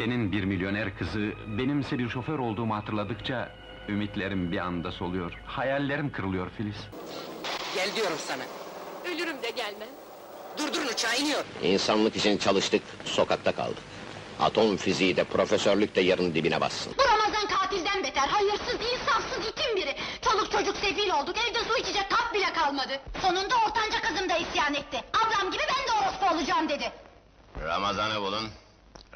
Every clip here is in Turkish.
Senin bir milyoner kızı, benimse bir şoför olduğumu hatırladıkça... ...ümitlerim bir anda soluyor. Hayallerim kırılıyor Filiz. Gel diyorum sana. Ölürüm de gelmem. Durdurun uçağı iniyor. İnsanlık için çalıştık, sokakta kaldık. Atom fiziği de profesörlük de yerin dibine bassın. Bu Ramazan katilden beter, hayırsız, insafsız itin biri. Çoluk çocuk sefil olduk, evde su içecek kap bile kalmadı. Sonunda ortanca kızım da isyan etti. Ablam gibi ben de orospu olacağım dedi. Ramazan'ı bulun,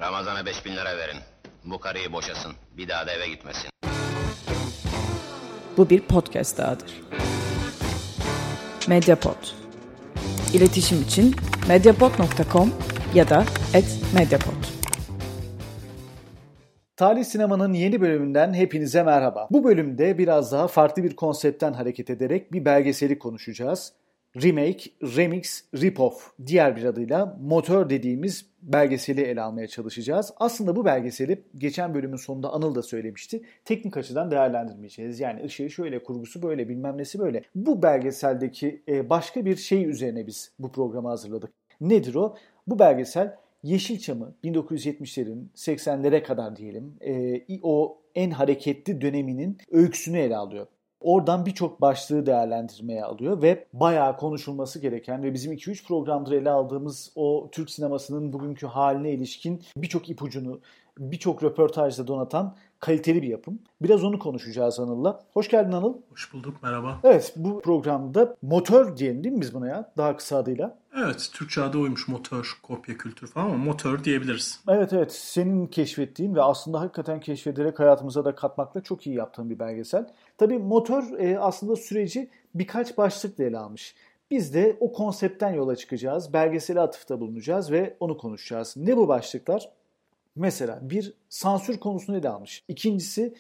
Ramazan'a beş bin lira verin. Bu karıyı boşasın, bir daha da eve gitmesin. Bu bir podcast dahadır. Mediapod. İletişim için mediapod.com ya da @mediapod. Tarih Sinema'nın yeni bölümünden hepinize merhaba. Bu bölümde biraz daha farklı bir konseptten hareket ederek bir belgeseli konuşacağız. Remake, Remix, Rip-Off diğer bir adıyla Motor dediğimiz belgeseli ele almaya çalışacağız. Aslında bu belgeseli geçen bölümün sonunda Anıl da söylemişti. Teknik açıdan değerlendirmeyeceğiz. Yani ışığı şöyle, kurgusu böyle, bilmem nesi böyle. Bu belgeseldeki e, başka bir şey üzerine biz bu programı hazırladık. Nedir o? Bu belgesel Yeşilçam'ı 1970'lerin 80'lere kadar diyelim e, o en hareketli döneminin öyküsünü ele alıyor. Oradan birçok başlığı değerlendirmeye alıyor ve bayağı konuşulması gereken ve bizim 2-3 programdır ele aldığımız o Türk sinemasının bugünkü haline ilişkin birçok ipucunu, birçok röportajda donatan kaliteli bir yapım. Biraz onu konuşacağız Anıl'la. Hoş geldin Anıl. Hoş bulduk, merhaba. Evet, bu programda motor diyelim değil mi biz buna ya? Daha kısa adıyla. Evet, Türkçe adı oymuş motor, kopya kültür falan ama motor diyebiliriz. Evet evet, senin keşfettiğin ve aslında hakikaten keşfederek hayatımıza da katmakla çok iyi yaptığın bir belgesel. Tabii motor e, aslında süreci birkaç başlıkla ele almış. Biz de o konseptten yola çıkacağız, belgesele atıfta bulunacağız ve onu konuşacağız. Ne bu başlıklar? Mesela bir sansür konusunu ele almış. İkincisi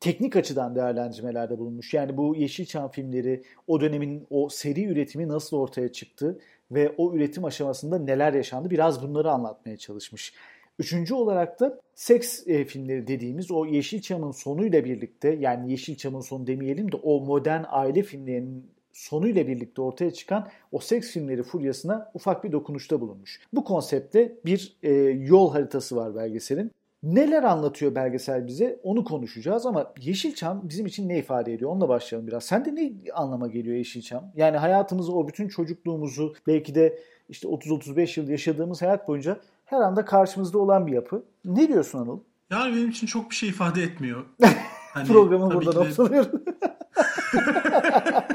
teknik açıdan değerlendirmelerde bulunmuş. Yani bu Yeşilçam filmleri o dönemin o seri üretimi nasıl ortaya çıktı ve o üretim aşamasında neler yaşandı biraz bunları anlatmaya çalışmış. Üçüncü olarak da seks e, filmleri dediğimiz o Yeşilçam'ın sonuyla birlikte yani Yeşilçam'ın sonu demeyelim de o modern aile filmlerinin sonuyla birlikte ortaya çıkan o seks filmleri furyasına ufak bir dokunuşta bulunmuş. Bu konsepte bir e, yol haritası var belgeselin. Neler anlatıyor belgesel bize onu konuşacağız ama Yeşilçam bizim için ne ifade ediyor? Onunla başlayalım biraz. Sen de ne anlama geliyor Yeşilçam? Yani hayatımızı o bütün çocukluğumuzu belki de işte 30-35 yıl yaşadığımız hayat boyunca her anda karşımızda olan bir yapı. Ne diyorsun Anıl? Yani benim için çok bir şey ifade etmiyor. Hani, Programı burada noktalıyorum.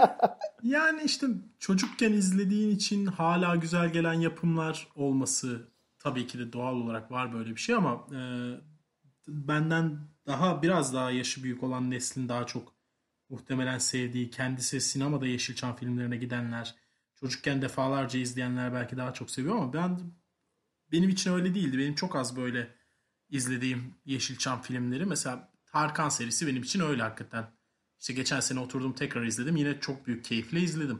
yani işte çocukken izlediğin için hala güzel gelen yapımlar olması tabii ki de doğal olarak var böyle bir şey ama e, benden daha biraz daha yaşı büyük olan neslin daha çok muhtemelen sevdiği kendisi sinemada Yeşilçam filmlerine gidenler çocukken defalarca izleyenler belki daha çok seviyor ama ben benim için öyle değildi. Benim çok az böyle izlediğim Yeşilçam filmleri. Mesela Tarkan serisi benim için öyle hakikaten. İşte geçen sene oturdum tekrar izledim. Yine çok büyük keyifle izledim.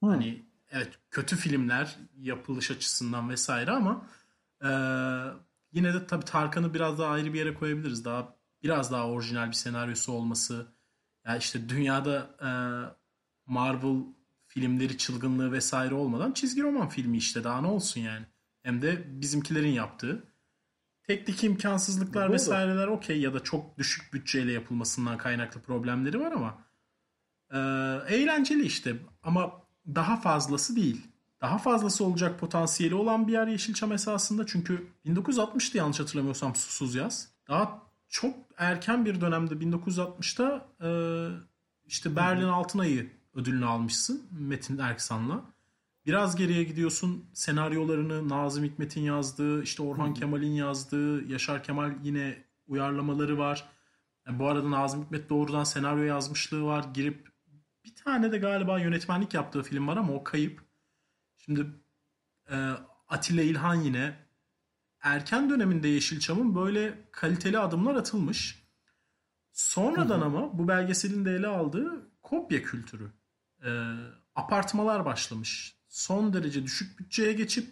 Hmm. Hani evet kötü filmler yapılış açısından vesaire ama e, yine de tabii Tarkan'ı biraz daha ayrı bir yere koyabiliriz. Daha biraz daha orijinal bir senaryosu olması. Yani işte dünyada e, Marvel filmleri çılgınlığı vesaire olmadan çizgi roman filmi işte daha ne olsun yani. Hem de bizimkilerin yaptığı. Teknik imkansızlıklar vesaireler okey ya da çok düşük bütçeyle yapılmasından kaynaklı problemleri var ama e, eğlenceli işte ama daha fazlası değil. Daha fazlası olacak potansiyeli olan bir yer Yeşilçam esasında çünkü 1960'tı yanlış hatırlamıyorsam Susuz Yaz. Daha çok erken bir dönemde 1960'ta e, işte Berlin Altın Ayı ödülünü almışsın Metin Erksan'la. Biraz geriye gidiyorsun senaryolarını Nazım Hikmet'in yazdığı, işte Orhan Kemal'in yazdığı, Yaşar Kemal yine uyarlamaları var. Yani bu arada Nazım Hikmet doğrudan senaryo yazmışlığı var. Girip bir tane de galiba yönetmenlik yaptığı film var ama o kayıp. Şimdi e, Atilla İlhan yine erken döneminde Yeşilçam'ın böyle kaliteli adımlar atılmış. Sonradan ama bu belgeselin de ele aldığı kopya kültürü. E, apartmalar başlamış son derece düşük bütçeye geçip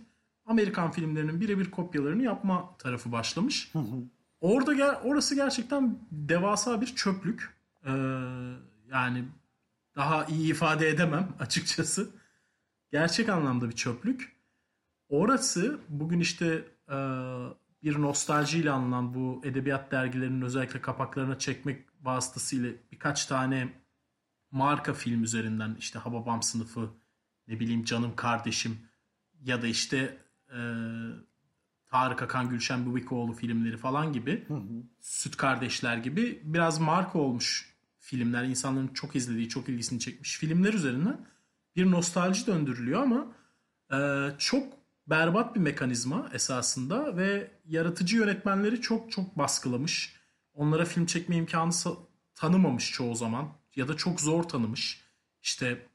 Amerikan filmlerinin birebir kopyalarını yapma tarafı başlamış. Orada ger orası gerçekten devasa bir çöplük. Ee, yani daha iyi ifade edemem açıkçası. Gerçek anlamda bir çöplük. Orası bugün işte e, bir nostaljiyle alınan bu edebiyat dergilerinin özellikle kapaklarına çekmek vasıtasıyla birkaç tane marka film üzerinden işte Hababam sınıfı, ne bileyim Canım Kardeşim ya da işte e, Tarık Akan Gülşen Bubikoğlu filmleri falan gibi Süt Kardeşler gibi biraz marka olmuş filmler, insanların çok izlediği, çok ilgisini çekmiş filmler üzerinden bir nostalji döndürülüyor ama e, çok berbat bir mekanizma esasında ve yaratıcı yönetmenleri çok çok baskılamış. Onlara film çekme imkanı tanımamış çoğu zaman ya da çok zor tanımış. İşte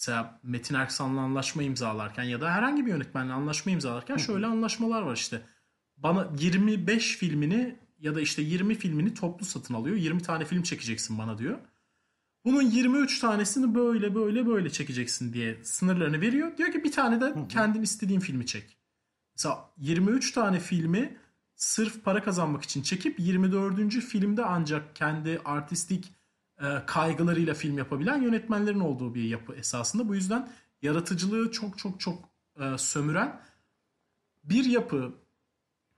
mesela Metin Erksan'la anlaşma imzalarken ya da herhangi bir yönetmenle anlaşma imzalarken şöyle anlaşmalar var işte. Bana 25 filmini ya da işte 20 filmini toplu satın alıyor. 20 tane film çekeceksin bana diyor. Bunun 23 tanesini böyle böyle böyle çekeceksin diye sınırlarını veriyor. Diyor ki bir tane de kendin istediğin filmi çek. Mesela 23 tane filmi sırf para kazanmak için çekip 24. filmde ancak kendi artistik kaygılarıyla film yapabilen yönetmenlerin olduğu bir yapı esasında. Bu yüzden yaratıcılığı çok çok çok e, sömüren bir yapı.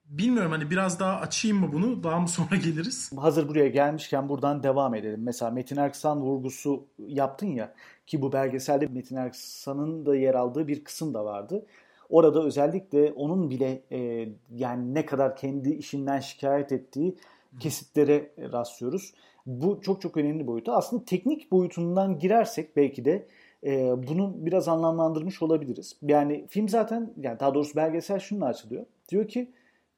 Bilmiyorum hani biraz daha açayım mı bunu daha mı sonra geliriz? Hazır buraya gelmişken buradan devam edelim. Mesela Metin Erksan vurgusu yaptın ya ki bu belgeselde Metin Erksan'ın da yer aldığı bir kısım da vardı. Orada özellikle onun bile e, yani ne kadar kendi işinden şikayet ettiği kesitlere rastlıyoruz. Bu çok çok önemli boyutu. Aslında teknik boyutundan girersek belki de e, bunu biraz anlamlandırmış olabiliriz. Yani film zaten yani daha doğrusu belgesel şununla açılıyor. Diyor ki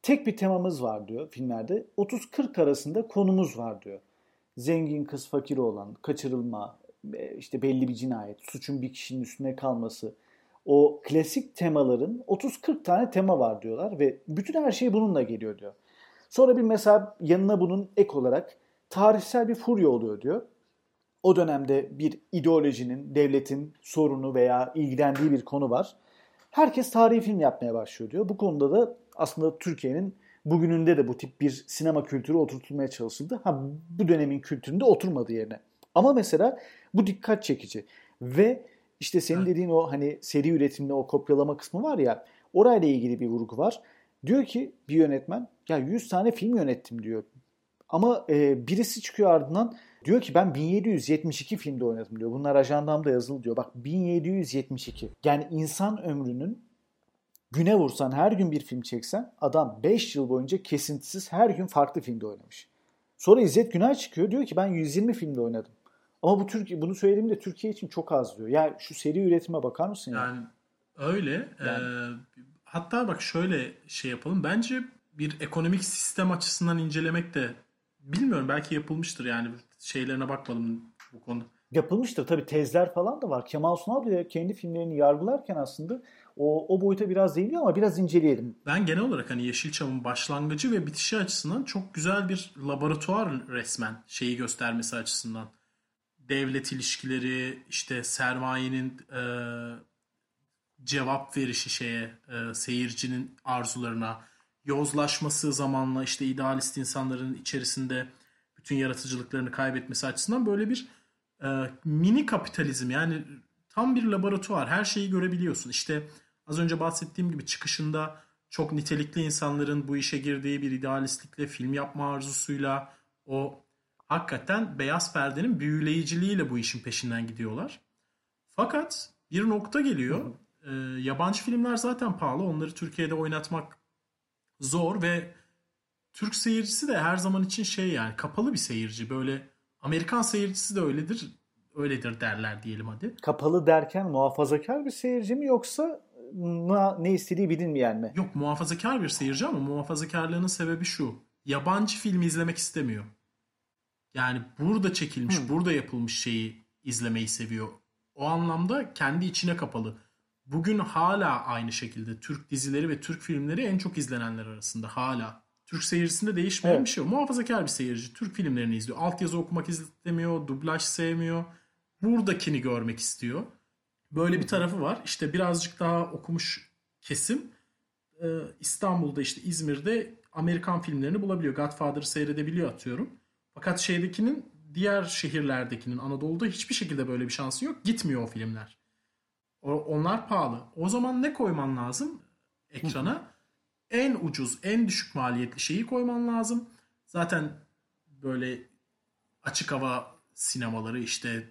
tek bir temamız var diyor filmlerde. 30-40 arasında konumuz var diyor. Zengin kız fakir olan, kaçırılma, e, işte belli bir cinayet, suçun bir kişinin üstüne kalması. O klasik temaların 30-40 tane tema var diyorlar ve bütün her şey bununla geliyor diyor. Sonra bir mesela yanına bunun ek olarak tarihsel bir furya oluyor diyor. O dönemde bir ideolojinin, devletin sorunu veya ilgilendiği bir konu var. Herkes tarihi film yapmaya başlıyor diyor. Bu konuda da aslında Türkiye'nin bugününde de bu tip bir sinema kültürü oturtulmaya çalışıldı. Ha bu dönemin kültüründe oturmadı yerine. Ama mesela bu dikkat çekici. Ve işte senin dediğin o hani seri üretimde o kopyalama kısmı var ya orayla ilgili bir vurgu var. Diyor ki bir yönetmen ya 100 tane film yönettim diyor. Ama e, birisi çıkıyor ardından diyor ki ben 1772 filmde oynadım diyor. Bunlar ajandamda yazılı diyor. Bak 1772. Yani insan ömrünün güne vursan her gün bir film çeksen adam 5 yıl boyunca kesintisiz her gün farklı filmde oynamış. Sonra İzzet Günay çıkıyor diyor ki ben 120 filmde oynadım. Ama bu Türkiye bunu söylediğimde Türkiye için çok az diyor. Ya şu seri üretime bakar mısın ya? Yani öyle. Yani- Ee, hatta bak şöyle şey yapalım. Bence bir ekonomik sistem açısından incelemek de bilmiyorum belki yapılmıştır yani şeylerine bakmadım bu konuda. Yapılmıştır tabii tezler falan da var. Kemal Sunal bile kendi filmlerini yargılarken aslında o, o boyuta biraz değiniyor ama biraz inceleyelim. Ben genel olarak hani Yeşilçam'ın başlangıcı ve bitişi açısından çok güzel bir laboratuvar resmen şeyi göstermesi açısından. Devlet ilişkileri, işte sermayenin e, cevap verişi şeye, e, seyircinin arzularına, yozlaşması zamanla işte idealist insanların içerisinde bütün yaratıcılıklarını kaybetmesi açısından böyle bir e, mini kapitalizm yani tam bir laboratuvar. Her şeyi görebiliyorsun. İşte az önce bahsettiğim gibi çıkışında çok nitelikli insanların bu işe girdiği bir idealistlikle, film yapma arzusuyla o hakikaten beyaz perdenin büyüleyiciliğiyle bu işin peşinden gidiyorlar. Fakat bir nokta geliyor. Ee, yabancı filmler zaten pahalı. Onları Türkiye'de oynatmak zor ve Türk seyircisi de her zaman için şey yani kapalı bir seyirci. Böyle Amerikan seyircisi de öyledir. Öyledir derler diyelim hadi. Kapalı derken muhafazakar bir seyirci mi yoksa ne istediği bilinmeyen mi? Yok muhafazakar bir seyirci ama muhafazakarlığının sebebi şu. Yabancı filmi izlemek istemiyor. Yani burada çekilmiş, burada yapılmış şeyi izlemeyi seviyor. O anlamda kendi içine kapalı. Bugün hala aynı şekilde Türk dizileri ve Türk filmleri en çok izlenenler arasında hala. Türk seyircisinde değişmeyen Evet. bir şey yok. Muhafazakar bir seyirci Türk filmlerini izliyor. Altyazı okumak istemiyor, dublaj sevmiyor. Buradakini görmek istiyor. Böyle bir tarafı var. İşte birazcık daha okumuş kesim e, İstanbul'da işte İzmir'de Amerikan filmlerini bulabiliyor. Godfather'ı seyredebiliyor atıyorum. Fakat şeydekinin diğer şehirlerdekinin Anadolu'da hiçbir şekilde böyle bir şansı yok. Gitmiyor o filmler. Onlar pahalı. O zaman ne koyman lazım ekrana? en ucuz, en düşük maliyetli şeyi koyman lazım. Zaten böyle açık hava sinemaları işte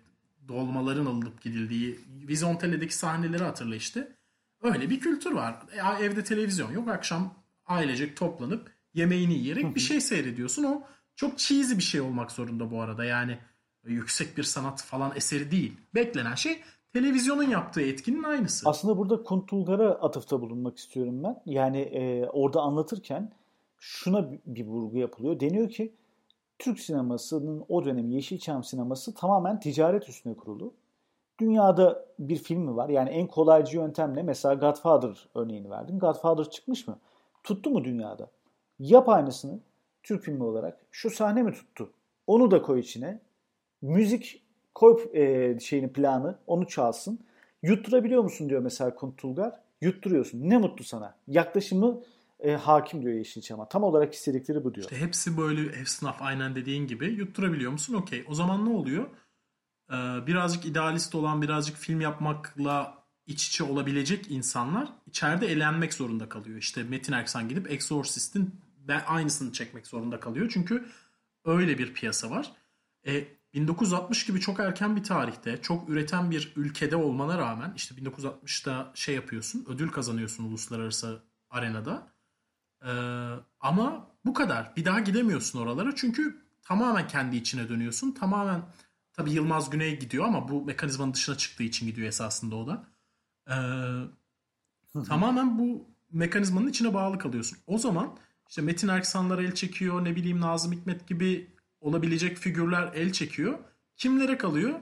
dolmaların alınıp gidildiği Vizontele'deki sahneleri hatırla işte. Öyle bir kültür var. E, evde televizyon yok. Akşam ailecek toplanıp yemeğini yiyerek bir şey seyrediyorsun. O çok cheesy bir şey olmak zorunda bu arada. Yani yüksek bir sanat falan eseri değil. Beklenen şey televizyonun yaptığı etkinin aynısı. Aslında burada Kuntulgar'a atıfta bulunmak istiyorum ben. Yani e, orada anlatırken şuna bir vurgu yapılıyor. Deniyor ki Türk sinemasının o dönem Yeşilçam sineması tamamen ticaret üstüne kurulu. Dünyada bir film mi var? Yani en kolaycı yöntemle mesela Godfather örneğini verdim. Godfather çıkmış mı? Tuttu mu dünyada? Yap aynısını Türk filmi olarak. Şu sahne mi tuttu? Onu da koy içine. Müzik koy e, şeyini planı onu çalsın. Yutturabiliyor musun diyor mesela Kuntulgar. Yutturuyorsun. Ne mutlu sana. Yaklaşımı e, hakim diyor Yeşilçam'a. Tam olarak istedikleri bu diyor. İşte hepsi böyle esnaf aynen dediğin gibi yutturabiliyor musun? Okey. O zaman ne oluyor? Ee, birazcık idealist olan, birazcık film yapmakla iç içe olabilecek insanlar içeride elenmek zorunda kalıyor. İşte Metin Erksan gidip Exorcist'in aynısını çekmek zorunda kalıyor. Çünkü öyle bir piyasa var. E, 1960 gibi çok erken bir tarihte, çok üreten bir ülkede olmana rağmen işte 1960'da şey yapıyorsun, ödül kazanıyorsun uluslararası arenada. Ee, ama bu kadar. Bir daha gidemiyorsun oralara çünkü tamamen kendi içine dönüyorsun. Tamamen tabi Yılmaz Güney gidiyor ama bu mekanizmanın dışına çıktığı için gidiyor esasında o da. Ee, tamamen bu mekanizmanın içine bağlı kalıyorsun. O zaman işte Metin Erksanlar el çekiyor, ne bileyim Nazım Hikmet gibi olabilecek figürler el çekiyor. Kimlere kalıyor?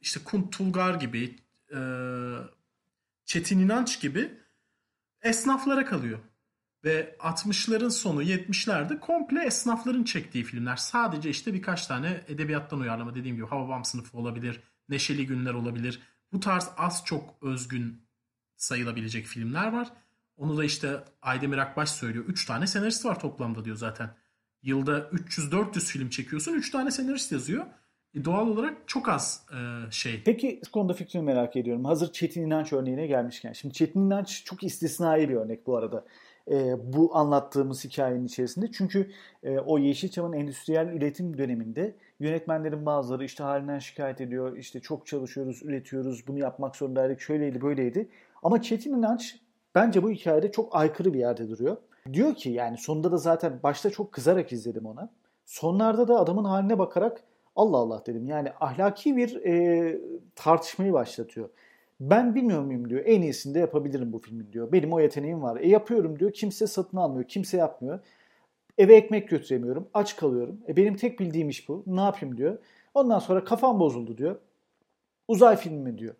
İşte Kunt Tulgar gibi, e, Çetin İnanç gibi esnaflara kalıyor. Ve 60'ların sonu 70'lerde komple esnafların çektiği filmler. Sadece işte birkaç tane edebiyattan uyarlama dediğim gibi Hababam sınıfı olabilir, Neşeli Günler olabilir. Bu tarz az çok özgün sayılabilecek filmler var. Onu da işte Aydemir Akbaş söylüyor. 3 tane senarist var toplamda diyor zaten. Yılda 300-400 film çekiyorsun. 3 tane senarist yazıyor. E doğal olarak çok az e, şey. Peki konuda fikrini merak ediyorum. Hazır Çetin İnanç örneğine gelmişken. Şimdi Çetin İnanç çok istisnai bir örnek bu arada. E, bu anlattığımız hikayenin içerisinde. Çünkü e, o Yeşilçam'ın endüstriyel üretim döneminde yönetmenlerin bazıları işte halinden şikayet ediyor. İşte çok çalışıyoruz, üretiyoruz, bunu yapmak zorundaydık, şöyleydi, böyleydi. Ama Çetin İnanç bence bu hikayede çok aykırı bir yerde duruyor. Diyor ki yani sonunda da zaten başta çok kızarak izledim ona. Sonlarda da adamın haline bakarak Allah Allah dedim. Yani ahlaki bir e, tartışmayı başlatıyor. Ben bilmiyor muyum diyor. En iyisini de yapabilirim bu filmin diyor. Benim o yeteneğim var. E yapıyorum diyor. Kimse satın almıyor. Kimse yapmıyor. Eve ekmek götüremiyorum. Aç kalıyorum. E benim tek bildiğim iş bu. Ne yapayım diyor. Ondan sonra kafam bozuldu diyor. Uzay filmi diyor.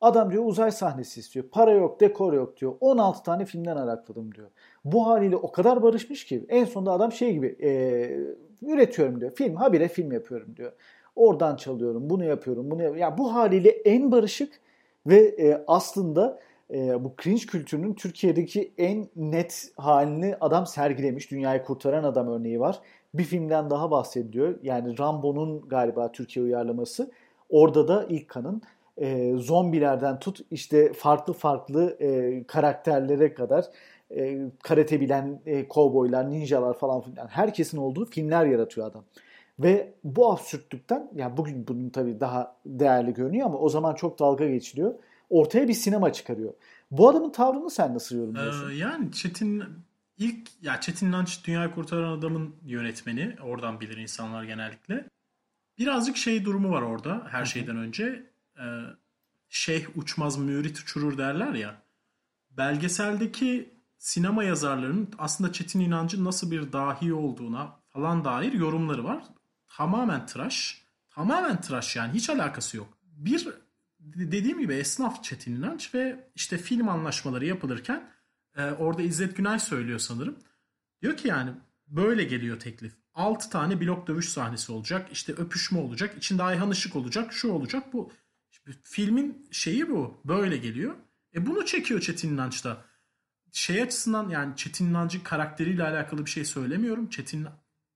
Adam diyor uzay sahnesi istiyor. Para yok, dekor yok diyor. 16 tane filmden arakladım diyor. Bu haliyle o kadar barışmış ki en sonunda adam şey gibi e, üretiyorum diyor. Film, habire film yapıyorum diyor. Oradan çalıyorum, bunu yapıyorum, bunu yapıyorum. Yani bu haliyle en barışık ve e, aslında e, bu cringe kültürünün Türkiye'deki en net halini adam sergilemiş. Dünyayı kurtaran adam örneği var. Bir filmden daha bahsediyor. Yani Rambo'nun galiba Türkiye uyarlaması. Orada da ilk kanın e, zombilerden tut işte farklı farklı e, karakterlere kadar e, karate bilen e, kovboylar, ninjalar falan filan herkesin olduğu filmler yaratıyor adam. Ve bu absürtlükten yani bugün bunun tabii daha değerli görünüyor ama o zaman çok dalga geçiliyor. Ortaya bir sinema çıkarıyor. Bu adamın tavrını sen nasıl yorumluyorsun? Ee, yani Çetin ilk ya Çetin İnanç Dünyayı Kurtaran Adam'ın yönetmeni. Oradan bilir insanlar genellikle. Birazcık şey durumu var orada her şeyden önce. Ee, şeyh uçmaz mürit uçurur derler ya. Belgeseldeki sinema yazarlarının aslında Çetin İnancı'nın nasıl bir dahi olduğuna falan dair yorumları var. Tamamen tıraş. Tamamen tıraş yani hiç alakası yok. Bir dediğim gibi esnaf Çetin İnanç ve işte film anlaşmaları yapılırken e, orada İzzet Günay söylüyor sanırım. Diyor ki yani böyle geliyor teklif. 6 tane blok dövüş sahnesi olacak. İşte öpüşme olacak. içinde Ayhan Işık olacak. Şu olacak. Bu filmin şeyi bu. Böyle geliyor. E bunu çekiyor Çetin İnanç'ta. Şey açısından yani Çetin İnancı karakteriyle alakalı bir şey söylemiyorum. Çetin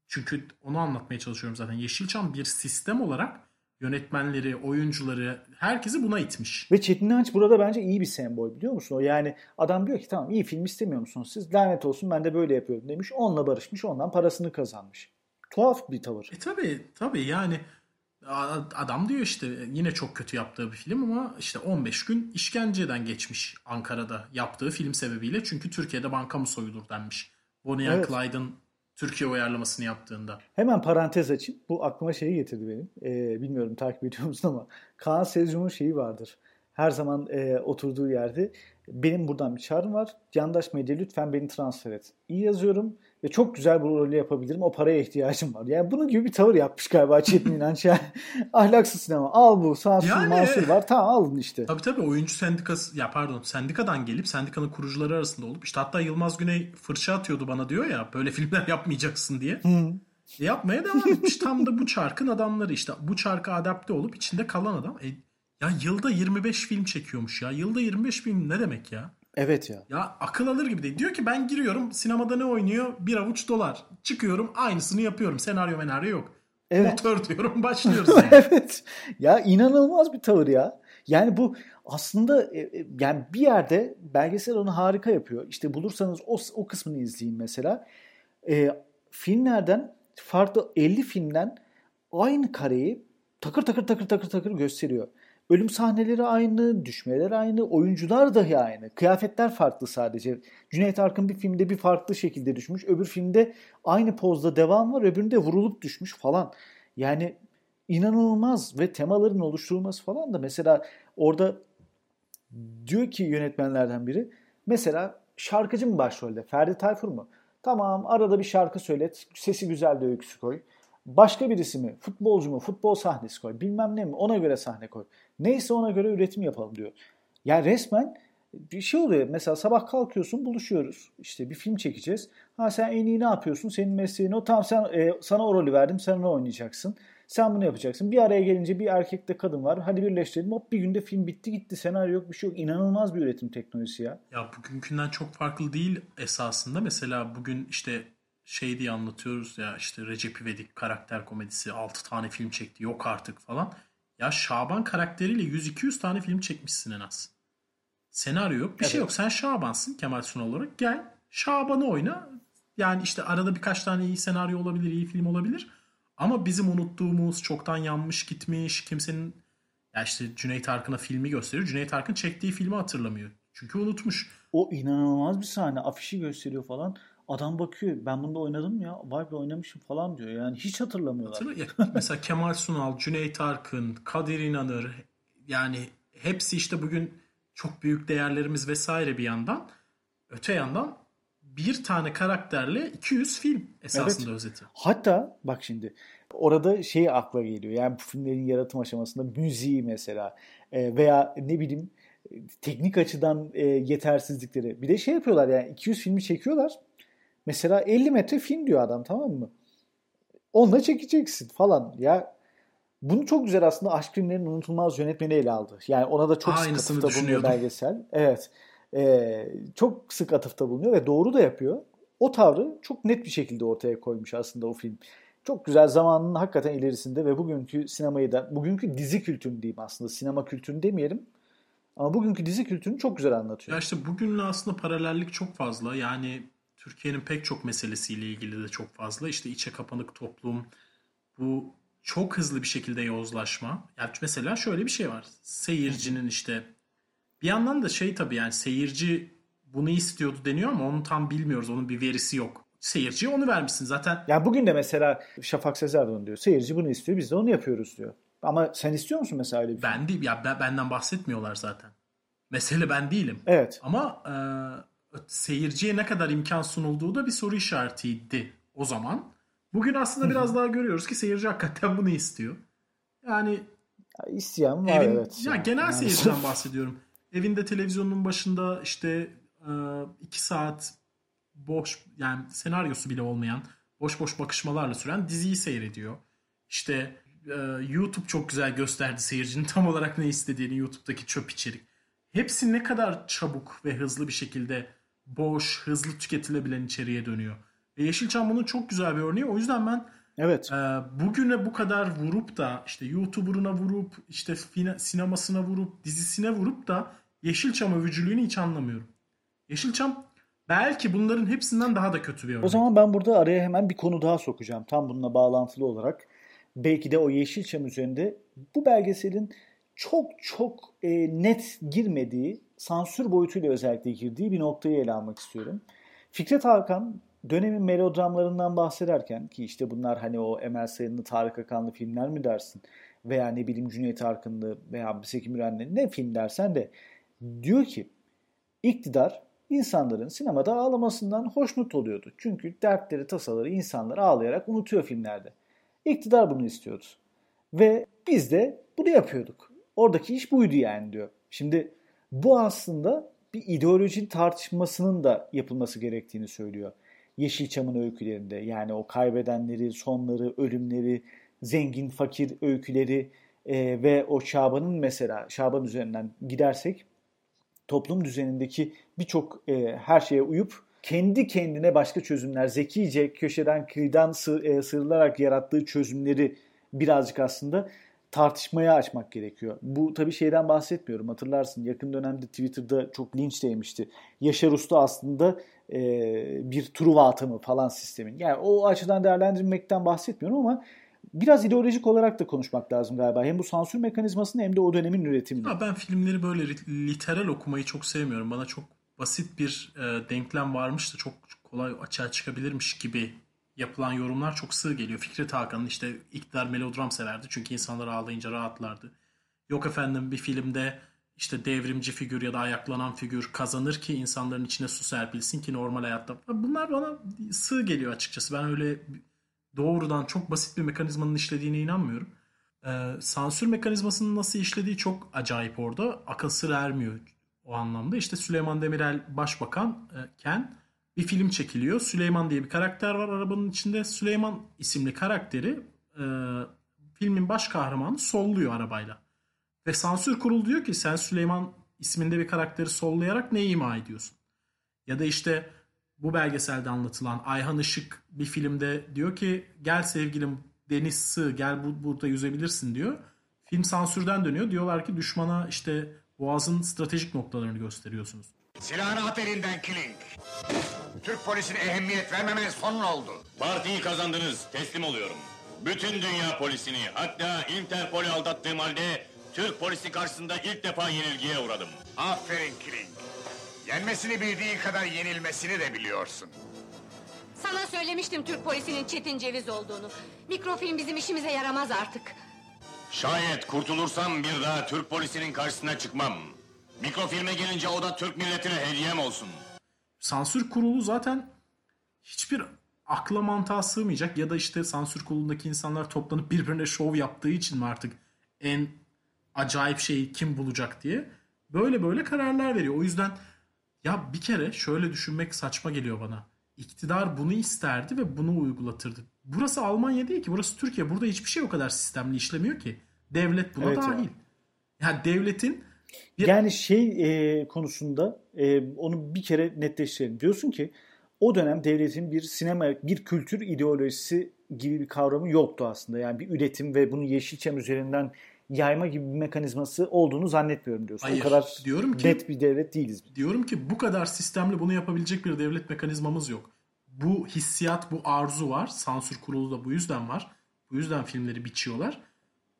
çünkü onu anlatmaya çalışıyorum zaten. Yeşilçam bir sistem olarak yönetmenleri, oyuncuları herkesi buna itmiş. Ve Çetin İnanç burada bence iyi bir sembol biliyor musun? O yani adam diyor ki tamam iyi film istemiyor musunuz siz? Lanet olsun ben de böyle yapıyorum demiş. Onunla barışmış ondan parasını kazanmış. Tuhaf bir tavır. E tabi tabi yani adam diyor işte yine çok kötü yaptığı bir film ama işte 15 gün işkenceden geçmiş Ankara'da yaptığı film sebebiyle. Çünkü Türkiye'de banka mı soyulur denmiş. Bonnie and Evet. Clyde'ın Türkiye uyarlamasını yaptığında. Hemen parantez açayım. Bu aklıma şeyi getirdi benim. Ee, bilmiyorum takip ediyor musun ama Kaan Sezcum'un şeyi vardır. Her zaman e, oturduğu yerde benim buradan bir çağrım var. Yandaş medya lütfen beni transfer et. İyi yazıyorum ve çok güzel bu rolü yapabilirim. O paraya ihtiyacım var. Yani bunun gibi bir tavır yapmış galiba Çetin İnanç. Yani ahlaksız sinema. Al bu sansür Yani- mansur var. Tamam alın işte. Tabii tabii oyuncu sendikası ya pardon sendikadan gelip sendikanın kurucuları arasında olup işte hatta Yılmaz Güney fırça atıyordu bana diyor ya böyle filmler yapmayacaksın diye. E, yapmaya devam etmiş. Tam da bu çarkın adamları işte bu çarka adapte olup içinde kalan adam. E, ya yılda 25 film çekiyormuş ya. Yılda 25 film ne demek ya? Evet ya. Ya akıl alır gibi değil. Diyor ki ben giriyorum sinemada ne oynuyor? Bir avuç dolar. Çıkıyorum aynısını yapıyorum. Senaryo menaryo yok. Evet. Motor diyorum başlıyoruz. Yani. evet. Ya inanılmaz bir tavır ya. Yani bu aslında e, e, yani bir yerde belgesel onu harika yapıyor. İşte bulursanız o, o kısmını izleyin mesela. E, filmlerden farklı 50 filmden aynı kareyi takır takır takır takır takır gösteriyor. Ölüm sahneleri aynı, düşmeler aynı, oyuncular dahi aynı. Kıyafetler farklı sadece. Cüneyt Arkın bir filmde bir farklı şekilde düşmüş. Öbür filmde aynı pozda devam var, öbüründe vurulup düşmüş falan. Yani inanılmaz ve temaların oluşturulması falan da mesela orada diyor ki yönetmenlerden biri mesela şarkıcı mı başrolde? Ferdi Tayfur mu? Tamam arada bir şarkı söylet. Sesi güzel de öyküsü koy. Başka birisi mi? Futbolcu mu? Futbol sahnesi koy. Bilmem ne mi? Ona göre sahne koy. Neyse ona göre üretim yapalım diyor. Ya resmen bir şey oluyor. Mesela sabah kalkıyorsun buluşuyoruz. İşte bir film çekeceğiz. Ha sen en iyi ne yapıyorsun? Senin mesleğin o. Tamam sen e, sana o rolü verdim. Sen onu oynayacaksın. Sen bunu yapacaksın. Bir araya gelince bir erkekte kadın var. Hadi birleştirelim. Hop bir günde film bitti gitti. Senaryo yok bir şey yok. İnanılmaz bir üretim teknolojisi ya. Ya bugünkünden çok farklı değil esasında. Mesela bugün işte şey diye anlatıyoruz ya işte Recep İvedik karakter komedisi 6 tane film çekti yok artık falan. Ya Şaban karakteriyle 100-200 tane film çekmişsin en az. Senaryo yok bir şey Evet. yok. Sen Şaban'sın Kemal Sunal olarak gel Şaban'ı oyna. Yani işte arada birkaç tane iyi senaryo olabilir, iyi film olabilir. Ama bizim unuttuğumuz, çoktan yanmış gitmiş, kimsenin ya işte Cüneyt Arkın'a filmi gösteriyor. Cüneyt Arkın çektiği filmi hatırlamıyor. Çünkü unutmuş. O inanılmaz bir sahne. Afişi gösteriyor falan. Adam bakıyor. Ben bunda oynadım ya. Vay be oynamışım falan diyor. Yani hiç hatırlamıyorlar. Hatırla- ya mesela Kemal Sunal, Cüneyt Arkın, Kadir İnanır yani hepsi işte bugün çok büyük değerlerimiz vesaire bir yandan. Öte yandan bir tane karakterle 200 film esasında Evet. özeti. Hatta bak şimdi orada şey akla geliyor. Yani bu filmlerin yaratım aşamasında müziği mesela e, veya ne bileyim teknik açıdan e, yetersizlikleri. Bir de şey yapıyorlar yani 200 filmi çekiyorlar. Mesela 50 metre film diyor adam tamam mı? Onunla çekeceksin falan. Ya bunu çok güzel aslında aşk filmlerinin unutulmaz yönetmeni ele aldı. Yani ona da çok sık Aynısını atıfta bulunuyor belgesel. Evet. Ee, çok sık atıfta bulunuyor ve doğru da yapıyor. O tavrı çok net bir şekilde ortaya koymuş aslında o film. Çok güzel zamanının hakikaten ilerisinde ve bugünkü sinemayı da, bugünkü dizi kültürünü diyeyim aslında. Sinema kültürünü demeyelim. Ama bugünkü dizi kültürünü çok güzel anlatıyor. Ya işte bugünle aslında paralellik çok fazla. Yani Türkiye'nin pek çok meselesiyle ilgili de çok fazla. İşte içe kapanık toplum, bu çok hızlı bir şekilde yozlaşma. Yani mesela şöyle bir şey var. Seyircinin işte bir yandan da şey tabii yani seyirci bunu istiyordu deniyor ama onu tam bilmiyoruz. Onun bir verisi yok. Seyirciye onu vermişsin. Zaten Yani bugün de mesela Şafak Sezer onu diyor. Seyirci bunu istiyor biz de onu yapıyoruz diyor. Ama sen istiyor musun mesela öyle bir film? ben değil ya ben- benden bahsetmiyorlar zaten. Mesele ben değilim. Evet. Ama e, seyirciye ne kadar imkan sunulduğu da bir soru işaretiydi o zaman. Bugün aslında biraz daha görüyoruz ki seyirci hakikaten bunu istiyor. Yani Ya İsteyen var evin, evet. ya Yani genel seyirciden bahsediyorum. Evinde televizyonun başında işte e, iki saat boş yani senaryosu bile olmayan boş boş bakışmalarla süren diziyi seyrediyor. İşte e, YouTube çok güzel gösterdi seyircinin tam olarak ne istediğini YouTube'daki çöp içerik. Hepsi ne kadar çabuk ve hızlı bir şekilde boş, hızlı tüketilebilen içeriğe dönüyor. Ve Yeşilçam bunun çok güzel bir örneği. O yüzden ben Evet. Ee, bugüne bu kadar vurup da işte YouTuber'ına vurup işte sinemasına vurup dizisine vurup da Yeşilçam övücülüğünü hiç anlamıyorum. Yeşilçam belki bunların hepsinden daha da kötü bir örnek. O zaman ben burada araya hemen bir konu daha sokacağım. Tam bununla bağlantılı olarak. Belki de o Yeşilçam üzerinde bu belgeselin çok çok e, net girmediği, sansür boyutuyla özellikle girdiği bir noktayı ele almak istiyorum. Fikret Hakan dönemin melodramlarından bahsederken ki işte bunlar hani o Emel Sayınlı, Tarık Akanlı filmler mi dersin veya ne bileyim Cüneyt Arkınlı veya Seki Müren'le ne film dersen de diyor ki iktidar insanların sinemada ağlamasından hoşnut oluyordu. Çünkü dertleri, tasaları insanlar ağlayarak unutuyor filmlerde. İktidar bunu istiyordu. Ve biz de bunu yapıyorduk. Oradaki iş buydu yani diyor. Şimdi bu aslında bir ideoloji tartışmasının da yapılması gerektiğini söylüyor. Yeşilçam'ın öykülerinde yani o kaybedenleri, sonları, ölümleri, zengin fakir öyküleri e, ve o Şaban'ın mesela Şaban üzerinden gidersek toplum düzenindeki birçok e, her şeye uyup kendi kendine başka çözümler, zekice köşeden kıyıdan sı, e, sıyrılarak yarattığı çözümleri birazcık aslında tartışmaya açmak gerekiyor. Bu tabii şeyden bahsetmiyorum. Hatırlarsın yakın dönemde Twitter'da çok linç değmişti. Yaşar Usta aslında e, bir Truva atımı falan sistemin. Yani o açıdan değerlendirmekten bahsetmiyorum ama biraz ideolojik olarak da konuşmak lazım galiba. Hem bu sansür mekanizmasını hem de o dönemin üretimini. Ya ben filmleri böyle literal okumayı çok sevmiyorum. Bana çok basit bir e, denklem varmış da çok kolay açığa çıkabilirmiş gibi yapılan yorumlar çok sığ geliyor. Fikret Hakan'ın işte iktidar melodram severdi çünkü insanlar ağlayınca rahatlardı. Yok efendim bir filmde işte devrimci figür ya da ayaklanan figür kazanır ki insanların içine su serpilsin ki normal hayatta. Bunlar bana sığ geliyor açıkçası. Ben öyle doğrudan çok basit bir mekanizmanın işlediğine inanmıyorum. Ee, sansür mekanizmasının nasıl işlediği çok acayip orada. Akıl sır ermiyor o anlamda. İşte Süleyman Demirel başbakanken bir film çekiliyor. Süleyman diye bir karakter var arabanın içinde. Süleyman isimli karakteri e, filmin baş kahramanı solluyor arabayla. Ve sansür kurulu diyor ki sen Süleyman isminde bir karakteri sollayarak ne ima ediyorsun? Ya da işte bu belgeselde anlatılan Ayhan Işık bir filmde diyor ki gel sevgilim deniz sığ gel bu, burada yüzebilirsin diyor. Film sansürden dönüyor. Diyorlar ki düşmana işte boğazın stratejik noktalarını gösteriyorsunuz. Silahını at elinden Killing. Türk polisine ehemmiyet vermemen son oldu. Partiyi kazandınız, teslim oluyorum. Bütün dünya polisini, hatta Interpol'ü aldattığım halde Türk polisi karşısında ilk defa yenilgiye uğradım. Aferin Killing. Yenmesini bildiği kadar yenilmesini de biliyorsun. Sana söylemiştim Türk polisinin Çetin Ceviz olduğunu. Mikrofilm bizim işimize yaramaz artık. Şayet kurtulursam bir daha Türk polisinin karşısına çıkmam. Mikrofilme gelince o da Türk milletine hediyem olsun. Sansür kurulu zaten hiçbir akla mantığa sığmayacak ya da işte sansür kurulundaki insanlar toplanıp birbirine şov yaptığı için mi artık en acayip şeyi kim bulacak diye böyle böyle kararlar veriyor. O yüzden ya bir kere şöyle düşünmek saçma geliyor bana. İktidar bunu isterdi ve bunu uygulatırdı. Burası Almanya değil ki, burası Türkiye. Burada hiçbir şey o kadar sistemli işlemiyor ki. Devlet buna Evet ya. dahil. Yani devletin Yani şey e, konusunda e, onu bir kere netleştirelim. Diyorsun ki o dönem devletin bir sinema, bir kültür ideolojisi gibi bir kavramı yoktu aslında. Yani bir üretim ve bunu Yeşilçam üzerinden yayma gibi bir mekanizması olduğunu zannetmiyorum diyorsun. Hayır, o kadar diyorum ki- net bir devlet değiliz. diyorum ki bu kadar sistemli bunu yapabilecek bir devlet mekanizmamız yok. Bu hissiyat, bu arzu var. Sansür kurulu da bu yüzden var. Bu yüzden filmleri biçiyorlar.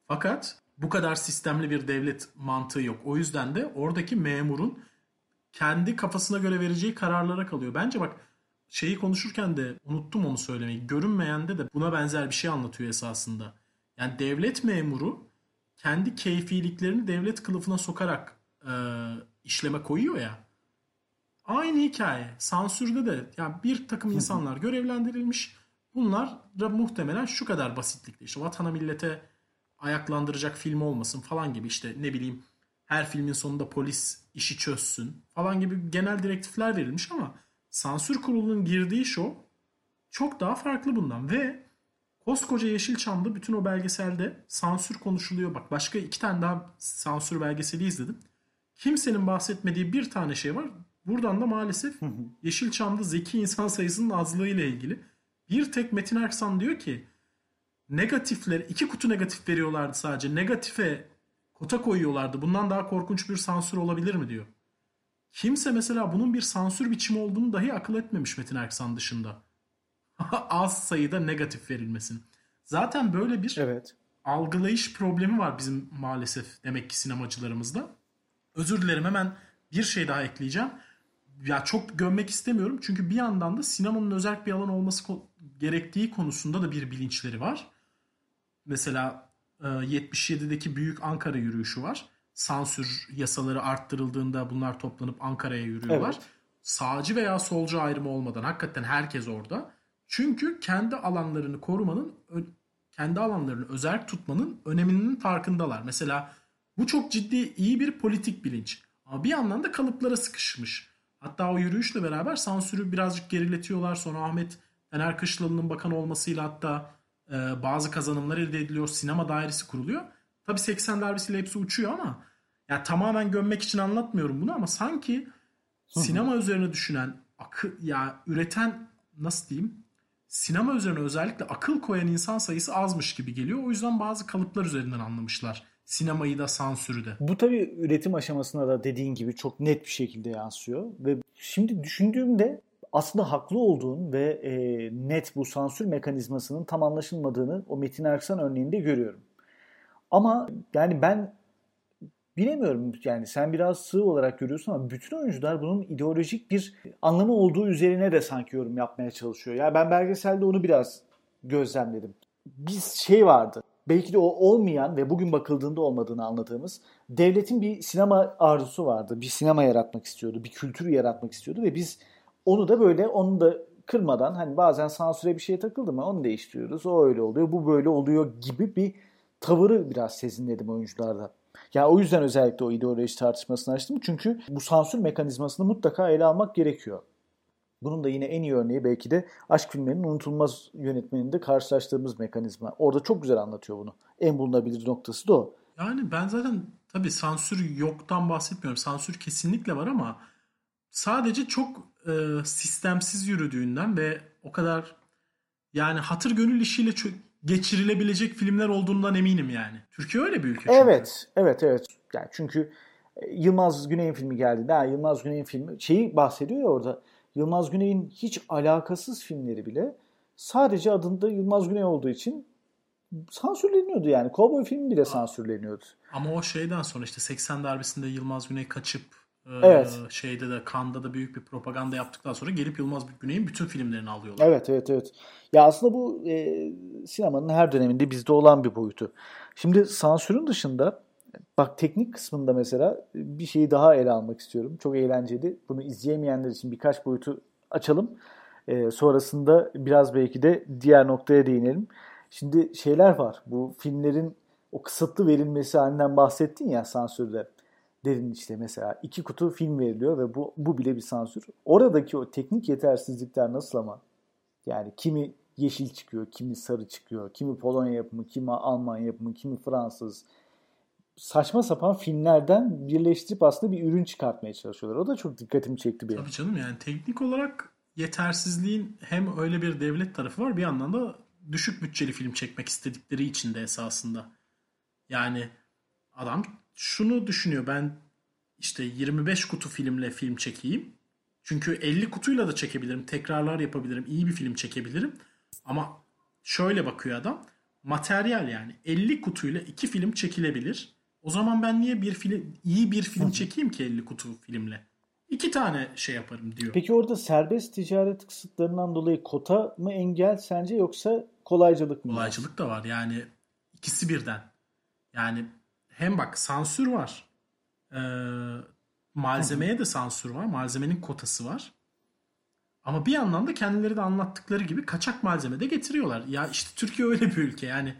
Fakat bu kadar sistemli bir devlet mantığı yok. O yüzden de oradaki memurun kendi kafasına göre vereceği kararlara kalıyor. Bence bak şeyi konuşurken de unuttum onu söylemeyi. Görünmeyende de buna benzer bir şey anlatıyor esasında. Yani devlet memuru kendi keyfiliklerini devlet kılıfına sokarak e, işleme koyuyor ya. Aynı hikaye. Sansürde de yani bir takım insanlar görevlendirilmiş. Bunlar da muhtemelen şu kadar basitlikte. İşte vatana millete ayaklandıracak film olmasın falan gibi işte ne bileyim her filmin sonunda polis işi çözsün falan gibi genel direktifler verilmiş ama sansür kurulunun girdiği şov çok daha farklı bundan ve koskoca Yeşilçam'da bütün o belgeselde sansür konuşuluyor. Bak başka iki tane daha sansür belgeseli izledim. Kimsenin bahsetmediği bir tane şey var. Buradan da maalesef Yeşilçam'da zeki insan sayısının azlığı ile ilgili. Bir tek Metin Erksan diyor ki negatifleri iki kutu negatif veriyorlardı sadece. Negatife kota koyuyorlardı. Bundan daha korkunç bir sansür olabilir mi diyor. Kimse mesela bunun bir sansür biçimi olduğunu dahi akıl etmemiş Metin Erksan dışında. Az sayıda negatif verilmesini. Zaten böyle bir Evet. algılayış problemi var bizim maalesef demek ki sinemacılarımızda. Özür dilerim hemen bir şey daha ekleyeceğim. Ya çok gömmek istemiyorum çünkü bir yandan da sinemanın özel bir alan olması gerektiği konusunda da bir bilinçleri var. Mesela e, 77'deki büyük Ankara yürüyüşü var. Sansür yasaları arttırıldığında bunlar toplanıp Ankara'ya yürüyorlar. Evet. Sağcı veya solcu ayrımı olmadan hakikaten herkes orada. Çünkü kendi alanlarını korumanın, kendi alanlarını özel tutmanın öneminin farkındalar. Mesela bu çok ciddi iyi bir politik bilinç. Ama bir yandan da kalıplara sıkışmış. Hatta o yürüyüşle beraber sansürü birazcık geriletiyorlar. Sonra Ahmet Taner Kışlalı'nın bakan olmasıyla hatta e, bazı kazanımlar elde ediliyor. Sinema dairesi kuruluyor. Tabii 80 darbesiyle hepsi uçuyor ama ya tamamen gömmek için anlatmıyorum bunu ama sanki sinema üzerine düşünen, akı, ya üreten nasıl diyeyim? Sinema üzerine özellikle akıl koyan insan sayısı azmış gibi geliyor. O yüzden bazı kalıplar üzerinden anlamışlar. Sinemayı da sansürü de. Bu tabii üretim aşamasına da dediğin gibi çok net bir şekilde yansıyor. Ve şimdi düşündüğümde aslında haklı olduğun ve e, net bu sansür mekanizmasının tam anlaşılmadığını o Metin Erksan örneğinde görüyorum. Ama yani ben bilemiyorum yani sen biraz sığ olarak görüyorsun ama bütün oyuncular bunun ideolojik bir anlamı olduğu üzerine de sanki yorum yapmaya çalışıyor. Yani ben belgeselde onu biraz gözlemledim. Bir şey vardı. Belki de o olmayan ve bugün bakıldığında olmadığını anladığımız devletin bir sinema arzusu vardı. Bir sinema yaratmak istiyordu, bir kültür yaratmak istiyordu ve biz onu da böyle onu da kırmadan hani bazen sansüre bir şey takıldı mı onu değiştiriyoruz. O öyle oluyor, bu böyle oluyor gibi bir tavırı biraz sezinledim oyuncularda. Ya o yüzden özellikle o ideoloji tartışmasını açtım. Çünkü bu sansür mekanizmasını mutlaka ele almak gerekiyor. Bunun da yine en iyi örneği belki de aşk filmlerinin unutulmaz yönetmeninde karşılaştığımız mekanizma. Orada çok güzel anlatıyor bunu. En bulunabilir noktası da o. Yani ben zaten tabii sansür yoktan bahsetmiyorum. Sansür kesinlikle var ama sadece çok e, sistemsiz yürüdüğünden ve o kadar yani hatır gönül işiyle geçirilebilecek filmler olduğundan eminim yani. Türkiye öyle bir ülke çünkü. Evet, evet, evet. Yani çünkü e, Yılmaz Güney'in filmi geldi. Ha, Yılmaz Güney'in filmi şeyi bahsediyor ya orada. Yılmaz Güney'in hiç alakasız filmleri bile sadece adında Yılmaz Güney olduğu için sansürleniyordu yani. Cowboy filmi bile sansürleniyordu. Ama o şeyden sonra işte 80 darbesinde Yılmaz Güney kaçıp Evet. şeyde de Kanda da büyük bir propaganda yaptıktan sonra gelip Yılmaz Güney'in bütün filmlerini alıyorlar. Evet, evet, evet. Ya aslında bu e, sinemanın her döneminde bizde olan bir boyutu. Şimdi sansürün dışında bak teknik kısmında mesela bir şeyi daha ele almak istiyorum. Çok eğlenceli. Bunu izleyemeyenler için birkaç boyutu açalım. E, sonrasında biraz belki de diğer noktaya değinelim. Şimdi şeyler var. Bu filmlerin o kısıtlı verilmesi halinden bahsettin ya sansürde. Dedin işte mesela iki kutu film veriliyor ve bu, bu bile bir sansür. Oradaki o teknik yetersizlikler nasıl ama? Yani kimi yeşil çıkıyor, kimi sarı çıkıyor, kimi Polonya yapımı, kimi Alman yapımı, kimi Fransız. Saçma sapan filmlerden birleştirip aslında bir ürün çıkartmaya çalışıyorlar. O da çok dikkatimi çekti benim. Tabii canım yani teknik olarak yetersizliğin hem öyle bir devlet tarafı var bir yandan da düşük bütçeli film çekmek istedikleri için de esasında. Yani adam şunu düşünüyor ben işte 25 kutu filmle film çekeyim. Çünkü 50 kutuyla da çekebilirim. Tekrarlar yapabilirim. iyi bir film çekebilirim. Ama şöyle bakıyor adam. Materyal yani 50 kutuyla iki film çekilebilir. O zaman ben niye bir film iyi bir film çekeyim ki 50 kutu filmle? İki tane şey yaparım diyor. Peki orada serbest ticaret kısıtlarından dolayı kota mı engel sence yoksa kolaycılık mı? Kolaycılık da var. Yani ikisi birden. Yani hem bak sansür var. Ee, malzemeye de sansür var. Malzemenin kotası var. Ama bir yandan da kendileri de anlattıkları gibi kaçak malzeme de getiriyorlar. Ya işte Türkiye öyle bir ülke. Yani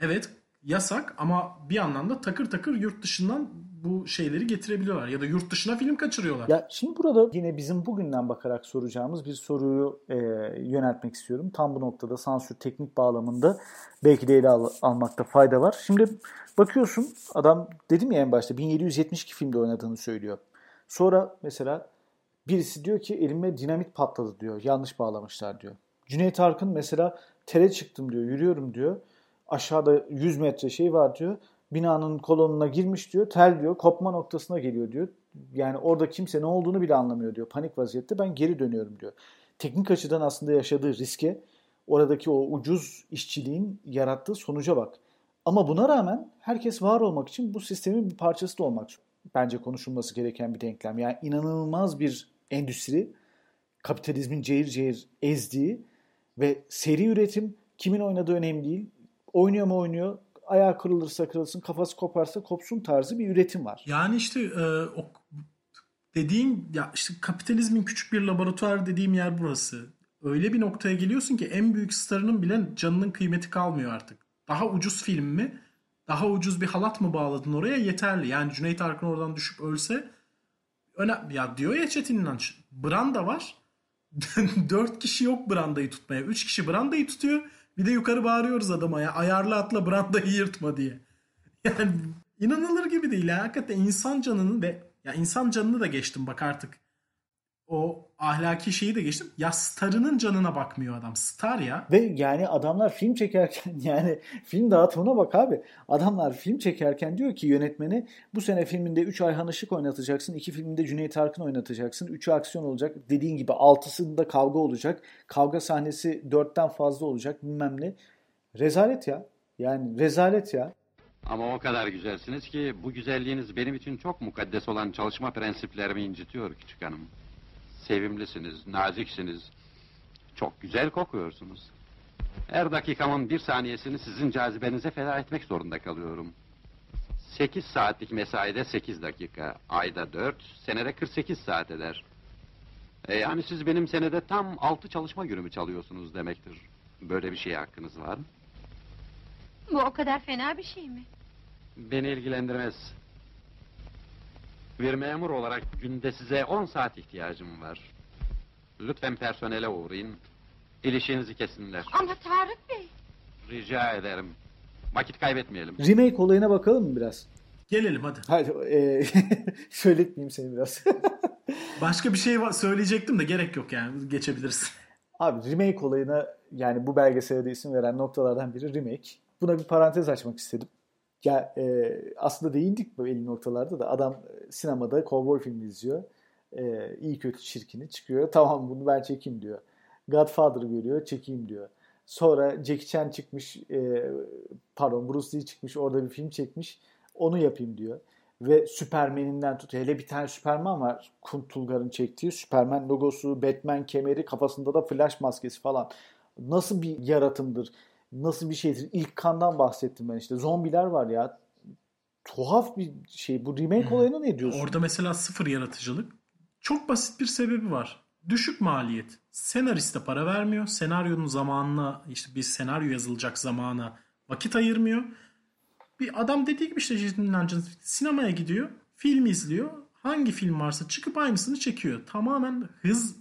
evet yasak ama bir yandan da takır takır yurt dışından bu şeyleri getirebiliyorlar. Ya da yurt dışına film kaçırıyorlar. Ya şimdi burada yine bizim bugünden bakarak soracağımız bir soruyu e, yöneltmek istiyorum. Tam bu noktada sansür teknik bağlamında belki de ele al- almakta fayda var. Şimdi bakıyorsun adam dedim ya en başta 1772 filmde oynadığını söylüyor. Sonra mesela birisi diyor ki elime dinamit patladı diyor. Yanlış bağlamışlar diyor. Cüneyt Arkın mesela tere çıktım diyor. Yürüyorum diyor. Aşağıda 100 metre şey var diyor. Binanın kolonuna girmiş diyor. Tel diyor. Kopma noktasına geliyor diyor. Yani orada kimse ne olduğunu bile anlamıyor diyor. Panik vaziyette ben geri dönüyorum diyor. Teknik açıdan aslında yaşadığı riske oradaki o ucuz işçiliğin yarattığı sonuca bak. Ama buna rağmen herkes var olmak için bu sistemin bir parçası da olmak bence konuşulması gereken bir denklem. Yani inanılmaz bir endüstri kapitalizmin cehir cehir ezdiği ve seri üretim kimin oynadığı önemli değil. Oynuyor mu oynuyor, ayağı kırılırsa kırılsın, kafası koparsa kopsun tarzı bir üretim var. Yani işte e, o dediğin ya işte kapitalizmin küçük bir laboratuvar dediğim yer burası. Öyle bir noktaya geliyorsun ki en büyük starının bile canının kıymeti kalmıyor artık. Daha ucuz film mi? Daha ucuz bir halat mı bağladın oraya yeterli. Yani Cüneyt Arkın oradan düşüp ölse öne ya diyor ya Çetin İnanç branda var. Dört kişi yok brandayı tutmaya. Üç kişi brandayı tutuyor. Bir de yukarı bağırıyoruz adama ya ayarlı atla brandayı yırtma diye. Yani inanılır gibi değil ya. Hakikaten insan canını ve ya insan canını da geçtim bak artık. O ahlaki şeyi de geçtim. Ya starının canına bakmıyor adam. Star ya. Ve yani adamlar film çekerken yani film dağıtımına bak abi. Adamlar film çekerken diyor ki yönetmeni bu sene filminde 3 Ayhan Işık oynatacaksın. 2 filminde Cüneyt Arkın oynatacaksın. 3'ü aksiyon olacak. Dediğin gibi 6'sında kavga olacak. Kavga sahnesi 4'ten fazla olacak bilmem ne. Rezalet ya. Yani rezalet ya. Ama o kadar güzelsiniz ki bu güzelliğiniz benim için çok mukaddes olan çalışma prensiplerimi incitiyor küçük hanım. Sevimlisiniz, naziksiniz. Çok güzel kokuyorsunuz. Her dakikamın bir saniyesini sizin cazibenize feda etmek zorunda kalıyorum. Sekiz saatlik mesaide sekiz dakika, ayda dört, senede 48 saat eder. E yani siz benim senede tam altı çalışma günümü çalıyorsunuz demektir. Böyle bir şeye hakkınız var mı? Bu o kadar fena bir şey mi? Beni ilgilendirmez. Bir memur olarak günde size 10 saat ihtiyacım var. Lütfen personele uğrayın. İlişkinizi kesinler. Ama Tarık Bey. Rica ederim. Vakit kaybetmeyelim. Remake olayına bakalım mı biraz? Gelelim hadi. Hayır, e, söyletmeyeyim seni biraz. Başka bir şey var, söyleyecektim de gerek yok yani. Geçebiliriz. Abi remake olayına yani bu belgesele de isim veren noktalardan biri remake. Buna bir parantez açmak istedim. Ya e, aslında değindik bu elin noktalarda da adam e, sinemada kovboy filmi izliyor. E, iyi kötü çirkini çıkıyor. Tamam bunu ben çekeyim diyor. Godfather'ı görüyor çekeyim diyor. Sonra Jackie Chan çıkmış e, pardon Bruce Lee çıkmış orada bir film çekmiş. Onu yapayım diyor. Ve Superman'inden tut. Hele bir tane Superman var. Kuntulgar'ın çektiği. Superman logosu, Batman kemeri, kafasında da flash maskesi falan. Nasıl bir yaratımdır? Nasıl bir şeydir? İlk kandan bahsettim ben işte. Zombiler var ya. Tuhaf bir şey. Bu remake hmm. olayına ne diyorsun? Orada mesela sıfır yaratıcılık. Çok basit bir sebebi var. Düşük maliyet. Senariste para vermiyor. Senaryonun zamanına işte bir senaryo yazılacak zamana vakit ayırmıyor. Bir adam dediği gibi işte sinemaya gidiyor. Film izliyor. Hangi film varsa çıkıp aynısını çekiyor. Tamamen hız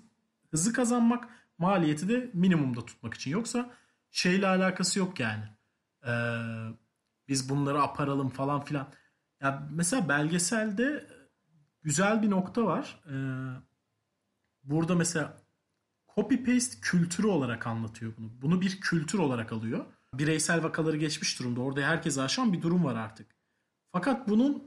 hızı kazanmak, maliyeti de minimumda tutmak için. Yoksa şeyle alakası yok yani. Ee, biz bunları aparalım falan filan. Ya mesela belgeselde güzel bir nokta var. Ee, burada mesela copy paste kültürü olarak anlatıyor bunu. Bunu bir kültür olarak alıyor. Bireysel vakaları geçmiş durumda. Orada herkese aşan bir durum var artık. Fakat bunun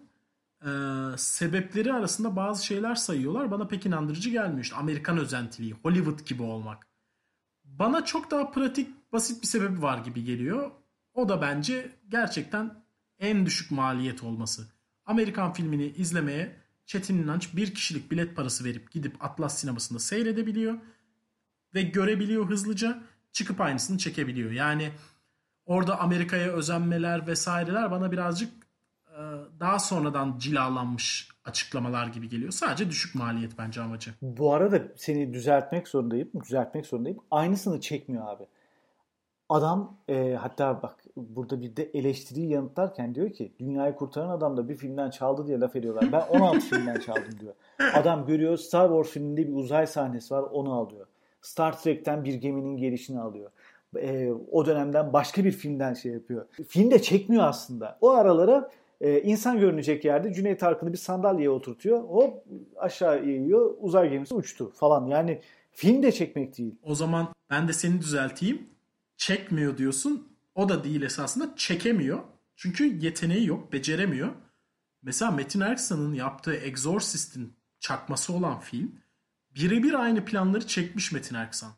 e, sebepleri arasında bazı şeyler sayıyorlar. Bana pek inandırıcı gelmiyor. İşte Amerikan özentiliği, Hollywood gibi olmak. Bana çok daha pratik, basit bir sebebi var gibi geliyor. O da bence gerçekten en düşük maliyet olması. Amerikan filmini izlemeye Çetin İnanç bir kişilik bilet parası verip gidip Atlas sinemasında seyredebiliyor ve görebiliyor hızlıca çıkıp aynısını çekebiliyor. Yani orada Amerika'ya özenmeler vesaireler bana birazcık e, daha sonradan cilalanmış açıklamalar gibi geliyor. Sadece düşük maliyet bence amacı. Bu arada seni düzeltmek zorundayım. Düzeltmek zorundayım. Aynısını çekmiyor abi. Adam e, hatta bak burada bir de eleştiriyi yanıtlarken diyor ki dünyayı kurtaran adam da bir filmden çaldı diye laf ediyorlar. Ben 16 filmden çaldım diyor. Adam görüyor Star Wars filminde bir uzay sahnesi var onu alıyor. Star Trek'ten bir geminin gelişini alıyor. E, o dönemden başka bir filmden şey yapıyor. Film de çekmiyor aslında. O aralara e, insan görünecek yerde Cüneyt Arkın'ı bir sandalyeye oturtuyor. Hop aşağı yiyor uzay gemisi uçtu falan. Yani film de çekmek değil. O zaman ben de seni düzelteyim. Çekmiyor diyorsun. O da değil esasında çekemiyor. Çünkü yeteneği yok, beceremiyor. Mesela Metin Erksan'ın yaptığı Exorcist'in çakması olan film birebir aynı planları çekmiş Metin Erksan.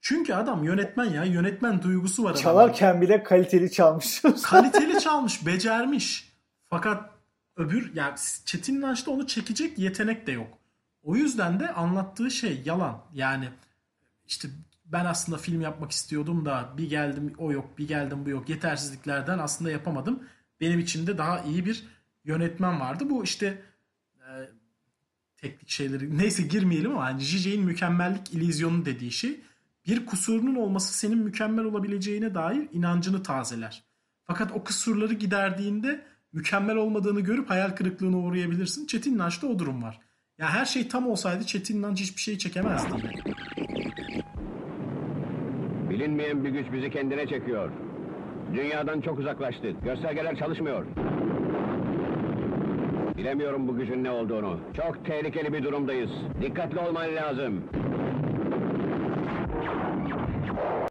Çünkü adam yönetmen ya. Yönetmen duygusu var adamda. Çalarken bile kaliteli çalmış. Kaliteli çalmış, becermiş. Fakat öbür yani Çetin İnanç'ta onu çekecek yetenek de yok. O yüzden de anlattığı şey yalan. Yani işte ben aslında film yapmak istiyordum da bir geldim o yok, bir geldim bu yok. Yetersizliklerden aslında yapamadım. Benim içimde daha iyi bir yönetmen vardı. Bu işte e, teknik şeyleri neyse girmeyelim ama hani J.J.'in mükemmellik illüzyonu dediği şey bir kusurunun olması senin mükemmel olabileceğine dair inancını tazeler. Fakat o kusurları giderdiğinde mükemmel olmadığını görüp hayal kırıklığına uğrayabilirsin. Çetin İnanç'ta o durum var. Ya her şey tam olsaydı Çetin İnanç hiçbir şey çekemezdi. Bilinmeyen bir güç bizi kendine çekiyor. Dünyadan çok uzaklaştık. Göstergeler çalışmıyor. Bilemiyorum bu gücün ne olduğunu. Çok tehlikeli bir durumdayız. Dikkatli olman lazım.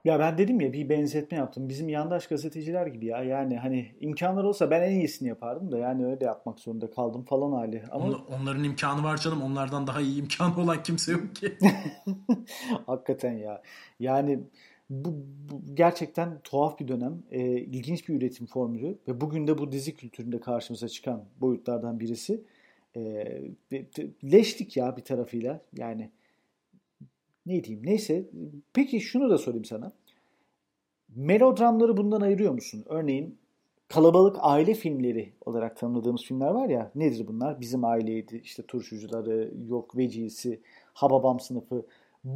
Ya ben dedim ya bir benzetme yaptım. Bizim yandaş gazeteciler gibi ya. Yani hani imkanlar olsa ben en iyisini yapardım da yani öyle yapmak zorunda kaldım falan hali. Ama On- onların imkanı var canım. Onlardan daha iyi imkanı olan kimse yok ki. hakikaten ya. Yani bu, bu gerçekten tuhaf bir dönem. Ee, ilginç bir üretim formülü ve bugün de bu dizi kültüründe karşımıza çıkan boyutlardan birisi. Ee, ve- leşlik ya bir tarafıyla. Yani ne diyeyim neyse. Peki şunu da sorayım sana. Melodramları bundan ayırıyor musun? Örneğin kalabalık aile filmleri olarak tanımladığımız filmler var ya. Nedir bunlar? Bizim aileydi, işte turşucuları, yok vecisi, Hababam sınıfı.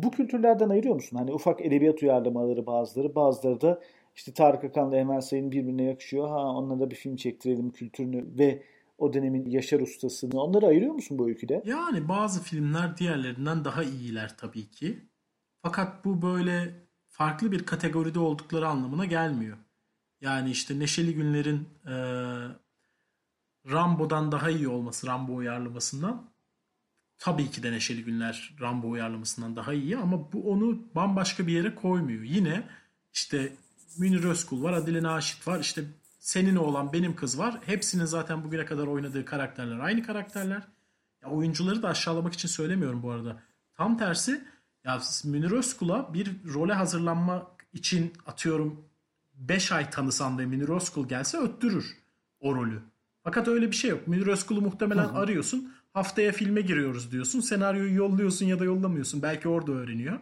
Bu kültürlerden ayırıyor musun? Hani ufak edebiyat uyarlamaları bazıları, bazıları da işte Tarık Akan'la Emel Sayın birbirine yakışıyor. Ha onlara da bir film çektirelim kültürünü ve o dönemin Yaşar ustasını. Onları ayırıyor musun bu öyküde? Yani bazı filmler diğerlerinden daha iyiler tabii ki. Fakat bu böyle farklı bir kategoride oldukları anlamına gelmiyor. Yani işte Neşeli Günler'in e, Rambo'dan daha iyi olması, Rambo uyarlamasından. Tabii ki de Neşeli Günler Rambo uyarlamasından daha iyi ama bu onu bambaşka bir yere koymuyor. Yine işte Münir Özkul var, Adile Naşit var, işte senin oğlan benim kız var. Hepsinin zaten bugüne kadar oynadığı karakterler aynı karakterler. Ya oyuncuları da aşağılamak için söylemiyorum bu arada. Tam tersi ya Münir Özkul'a bir role hazırlanmak için atıyorum 5 ay tanısan ve Münir Özkul gelse öttürür o rolü. Fakat öyle bir şey yok. Münir Özkul'u muhtemelen arıyorsun. Haftaya filme giriyoruz diyorsun. Senaryoyu yolluyorsun ya da yollamıyorsun. Belki orada öğreniyor.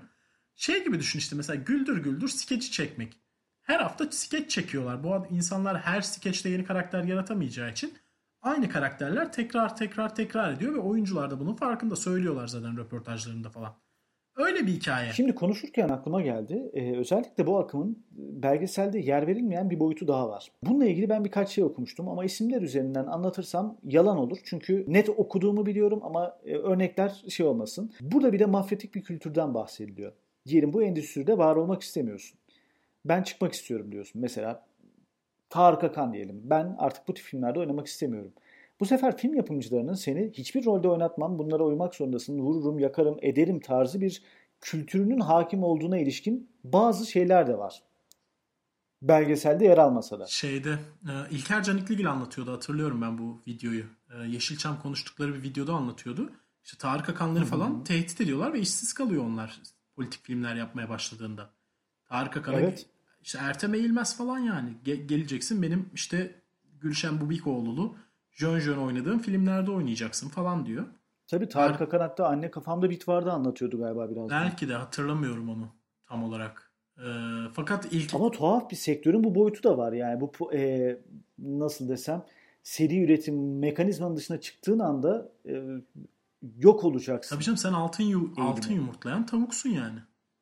Şey gibi düşün işte mesela güldür güldür skeci çekmek. Her hafta skeç çekiyorlar. Bu insanlar her skeçte yeni karakter yaratamayacağı için aynı karakterler tekrar tekrar tekrar ediyor ve oyuncular da bunun farkında söylüyorlar zaten röportajlarında falan. Öyle bir hikaye. Şimdi konuşurken aklıma geldi. Ee, özellikle bu akımın belgeselde yer verilmeyen bir boyutu daha var. Bununla ilgili ben birkaç şey okumuştum ama isimler üzerinden anlatırsam yalan olur. Çünkü net okuduğumu biliyorum ama e, örnekler şey olmasın. Burada bir de mafyatik bir kültürden bahsediliyor. Diyelim bu endüstride var olmak istemiyorsun. Ben çıkmak istiyorum diyorsun. Mesela Tarık Akan diyelim. Ben artık bu tip filmlerde oynamak istemiyorum. Bu sefer film yapımcılarının seni hiçbir rolde oynatmam, bunlara uymak zorundasın, vururum, yakarım, ederim tarzı bir kültürünün hakim olduğuna ilişkin bazı şeyler de var. Belgeselde yer almasa da. Şeyde e, İlker Canikligil anlatıyordu hatırlıyorum ben bu videoyu. E, Yeşilçam konuştukları bir videoda anlatıyordu. İşte Tarık Akanları falan tehdit ediyorlar ve işsiz kalıyor onlar politik filmler yapmaya başladığında. Tarık Akan'a Evet. işte Ertem Eğilmez falan yani. Ge- geleceksin benim işte Gülşen Bubikoğlu'lu Jön Jön oynadığım filmlerde oynayacaksın falan diyor. Tabii Tarık Akan hatta Anne Kafamda Bit vardı anlatıyordu galiba biraz. daha. Belki de hatırlamıyorum onu tam olarak. E, fakat ilk Ama tuhaf bir sektörün bu boyutu da var. Yani bu e, nasıl desem seri üretim mekanizmanın dışına çıktığın anda e, yok olacaksın. Tabii canım sen altın yu- altın yumurtlayan tavuksun yani.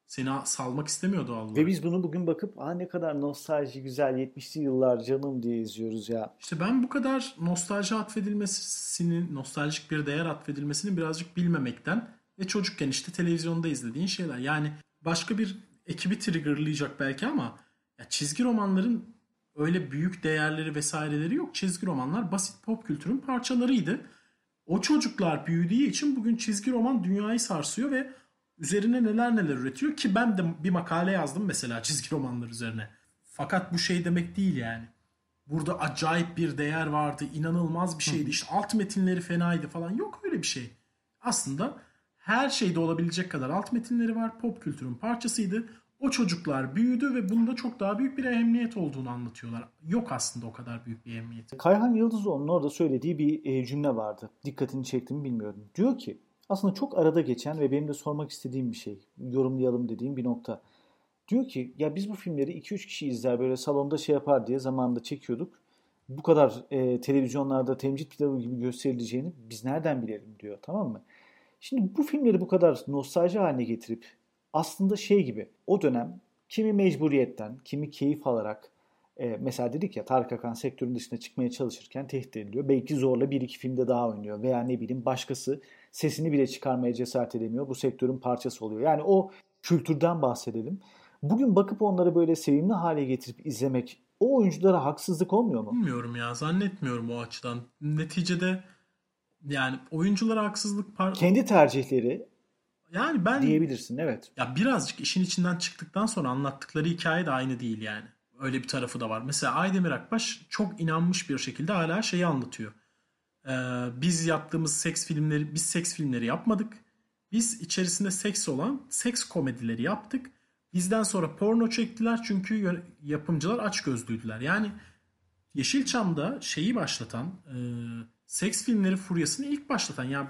Seni salmak istemiyor doğal olarak. Ve biz bunu bugün bakıp Aa, ne kadar nostalji güzel 70'li yıllar canım diye izliyoruz ya. İşte ben bu kadar nostalji atfedilmesinin, nostaljik bir değer atfedilmesini birazcık bilmemekten ve çocukken işte televizyonda izlediğin şeyler. Yani başka bir ekibi triggerlayacak belki ama ya çizgi romanların öyle büyük değerleri vesaireleri yok. Çizgi romanlar basit pop kültürün parçalarıydı. O çocuklar büyüdüğü için bugün çizgi roman dünyayı sarsıyor ve üzerine neler neler üretiyor ki ben de bir makale yazdım mesela çizgi romanlar üzerine. Fakat bu şey demek değil yani. Burada acayip bir değer vardı, inanılmaz bir şeydi. İşte alt metinleri fenaydı falan. Yok öyle bir şey. Aslında her şeyde olabilecek kadar alt metinleri var. Pop kültürün parçasıydı. O çocuklar büyüdü ve bunda çok daha büyük bir ehemmiyet olduğunu anlatıyorlar. Yok aslında o kadar büyük bir ehemmiyet. Kayhan Yıldızoğlu'nun orada söylediği bir e, cümle vardı. Dikkatini çekti mi bilmiyorum. Diyor ki aslında çok arada geçen ve benim de sormak istediğim bir şey. Yorumlayalım dediğim bir nokta. Diyor ki ya biz bu filmleri 2-3 kişi izler böyle salonda şey yapar diye zamanında çekiyorduk. Bu kadar e, televizyonlarda temcit pilavı gibi gösterileceğini biz nereden bilelim diyor tamam mı? Şimdi bu filmleri bu kadar nostalji haline getirip aslında şey gibi o dönem kimi mecburiyetten, kimi keyif alarak e, mesela dedik ya Tarık Akan sektörün dışına çıkmaya çalışırken tehdit ediliyor. Belki zorla bir iki filmde daha oynuyor veya ne bileyim başkası sesini bile çıkarmaya cesaret edemiyor. Bu sektörün parçası oluyor. Yani o kültürden bahsedelim. Bugün bakıp onları böyle sevimli hale getirip izlemek o oyunculara haksızlık olmuyor mu? Bilmiyorum ya zannetmiyorum o açıdan. Neticede yani oyunculara haksızlık par- kendi tercihleri yani ben diyebilirsin evet. Ya birazcık işin içinden çıktıktan sonra anlattıkları hikaye de aynı değil yani. Öyle bir tarafı da var. Mesela Aydemir Akbaş çok inanmış bir şekilde hala şeyi anlatıyor. Ee, biz yaptığımız seks filmleri, biz seks filmleri yapmadık. Biz içerisinde seks olan seks komedileri yaptık. Bizden sonra porno çektiler çünkü yapımcılar aç gözlüydüler. Yani Yeşilçam'da şeyi başlatan, e, seks filmleri furyasını ilk başlatan yani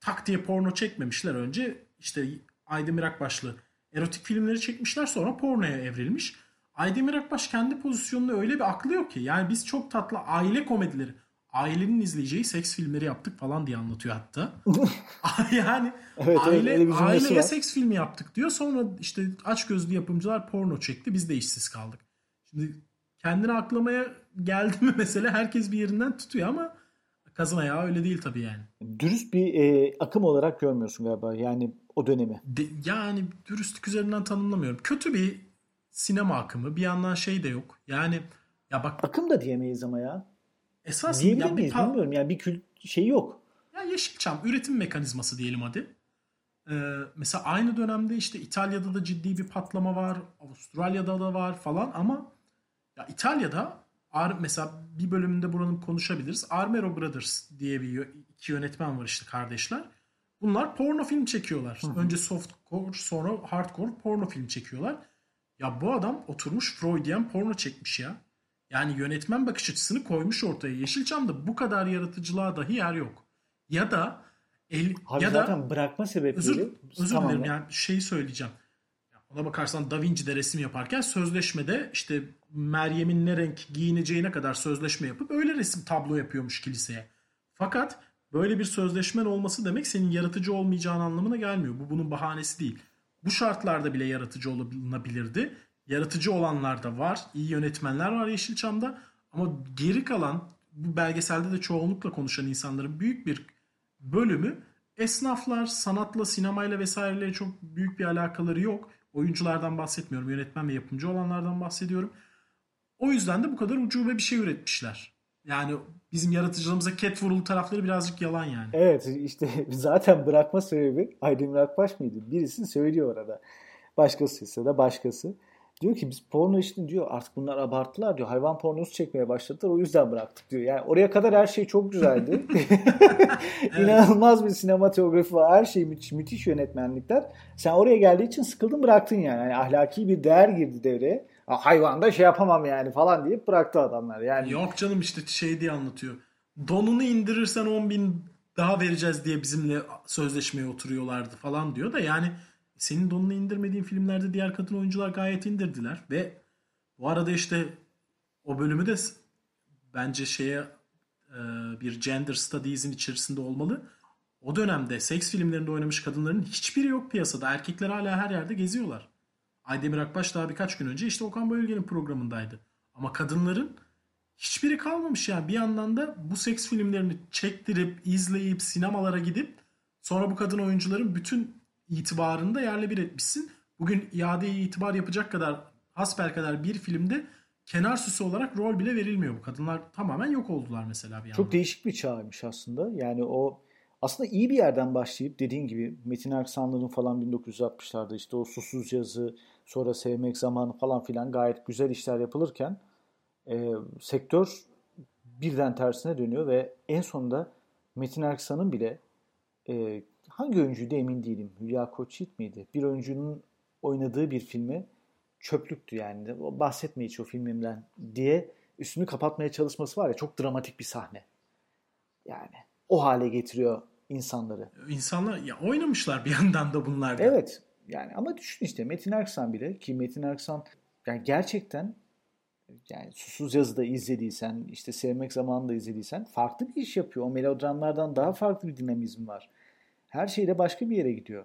tak diye porno çekmemişler önce işte Aydemir Akbaşlı erotik filmleri çekmişler sonra pornoya evrilmiş. Aydemir Akbaş kendi pozisyonunda öyle bir aklı yok ki. Yani biz çok tatlı aile komedileri, ailenin izleyeceği seks filmleri yaptık falan diye anlatıyor hatta. yani evet, aile, öyle aileye seks filmi yaptık diyor. Sonra işte aç gözlü yapımcılar porno çekti. Biz de işsiz kaldık. Şimdi kendini aklamaya geldi mi mesela herkes bir yerinden tutuyor ama kazın ayağı öyle değil tabii yani. Dürüst bir e, akım olarak görmüyorsun galiba yani o dönemi. De, yani dürüstlük üzerinden tanımlamıyorum. Kötü bir sinema akımı. Bir yandan şey de yok. Yani ya bak akım da diyemeyiz ama ya. Esas Diyebilir ya miyiz bir bilmiyorum yani bir kül şey yok. Ya Yeşilçam üretim mekanizması diyelim hadi. Ee, mesela aynı dönemde işte İtalya'da da ciddi bir patlama var. Avustralya'da da var falan ama ya İtalya'da Ar mesela bir bölümünde buranın konuşabiliriz. Armero Brothers diye bir iki yönetmen var işte kardeşler. Bunlar porno film çekiyorlar. Hı. Önce softcore sonra hardcore porno film çekiyorlar. Ya bu adam oturmuş Freudian porno çekmiş ya. Yani yönetmen bakış açısını koymuş ortaya. Yeşilçam'da bu kadar yaratıcılığa dahi yer yok. Ya da el, Abi ya zaten da bırakma sebepleri özür, özür tamam dilerim yani şeyi söyleyeceğim. Ona bakarsan Da Vinci'de resim yaparken sözleşmede işte Meryem'in ne renk giyineceğine kadar sözleşme yapıp öyle resim tablo yapıyormuş kiliseye. Fakat böyle bir sözleşmen olması demek senin yaratıcı olmayacağın anlamına gelmiyor. Bu bunun bahanesi değil. Bu şartlarda bile yaratıcı olabilirdi. Yaratıcı olanlar da var. İyi yönetmenler var Yeşilçam'da. Ama geri kalan bu belgeselde de çoğunlukla konuşan insanların büyük bir bölümü esnaflar, sanatla, sinemayla vesaireyle çok büyük bir alakaları yok. Oyunculardan bahsetmiyorum. Yönetmen ve yapımcı olanlardan bahsediyorum. O yüzden de bu kadar ucube bir şey üretmişler. Yani bizim yaratıcılığımıza ket vurulu tarafları birazcık yalan yani. Evet işte zaten bırakma sebebi Aydemir Akbaş mıydı? Birisi söylüyor orada. Başkası ise de başkası. Diyor ki biz porno işini diyor artık bunlar abarttılar diyor. Hayvan pornosu çekmeye başladılar o yüzden bıraktık diyor. Yani oraya kadar her şey çok güzeldi. İnanılmaz bir sinematografi var. Her şey müthiş, müthiş yönetmenlikler. Sen oraya geldiği için sıkıldın bıraktın yani. yani ahlaki bir değer girdi devreye. Hayvan da şey yapamam yani falan deyip bıraktı adamlar. Yani Yok canım işte şey diye anlatıyor. Donunu indirirsen 10 bin daha vereceğiz diye bizimle sözleşmeye oturuyorlardı falan diyor da yani senin donunu indirmediğin filmlerde diğer kadın oyuncular gayet indirdiler ve bu arada işte o bölümü de bence şeye e, bir gender studies'in içerisinde olmalı. O dönemde seks filmlerinde oynamış kadınların hiçbiri yok piyasada. Erkekler hala her yerde geziyorlar. Aydemir Akbaş daha birkaç gün önce işte Okan Bayülgen'in programındaydı. Ama kadınların hiçbiri kalmamış yani. Bir yandan da bu seks filmlerini çektirip, izleyip, sinemalara gidip sonra bu kadın oyuncuların bütün itibarını da yerle bir etmişsin. Bugün iadeye itibar yapacak kadar, hasbel kadar bir filmde kenar süsü olarak rol bile verilmiyor. Bu kadınlar tamamen yok oldular mesela bir yandan. Çok değişik bir çağmış aslında. Yani o aslında iyi bir yerden başlayıp dediğin gibi Metin Erksanlı'nın falan 1960'larda işte o susuz yazı, sonra sevmek zamanı falan filan gayet güzel işler yapılırken e, sektör birden tersine dönüyor ve en sonunda Metin Erksan'ın bile e, hangi oyuncuydu emin değilim. Hülya Koçyiğit miydi? Bir oyuncunun oynadığı bir filmi çöplüktü yani. Bahsetme hiç o filmimden diye üstünü kapatmaya çalışması var ya çok dramatik bir sahne. Yani o hale getiriyor insanları. İnsanlar ya oynamışlar bir yandan da bunlar. da. Evet. Yani ama düşün işte Metin Erksan bile ki Metin Erksan yani gerçekten yani Susuz Yazı'da izlediysen, işte Sevmek Zamanı'nda izlediysen farklı bir iş yapıyor. O melodramlardan daha farklı bir dinamizm var. Her şeyde başka bir yere gidiyor.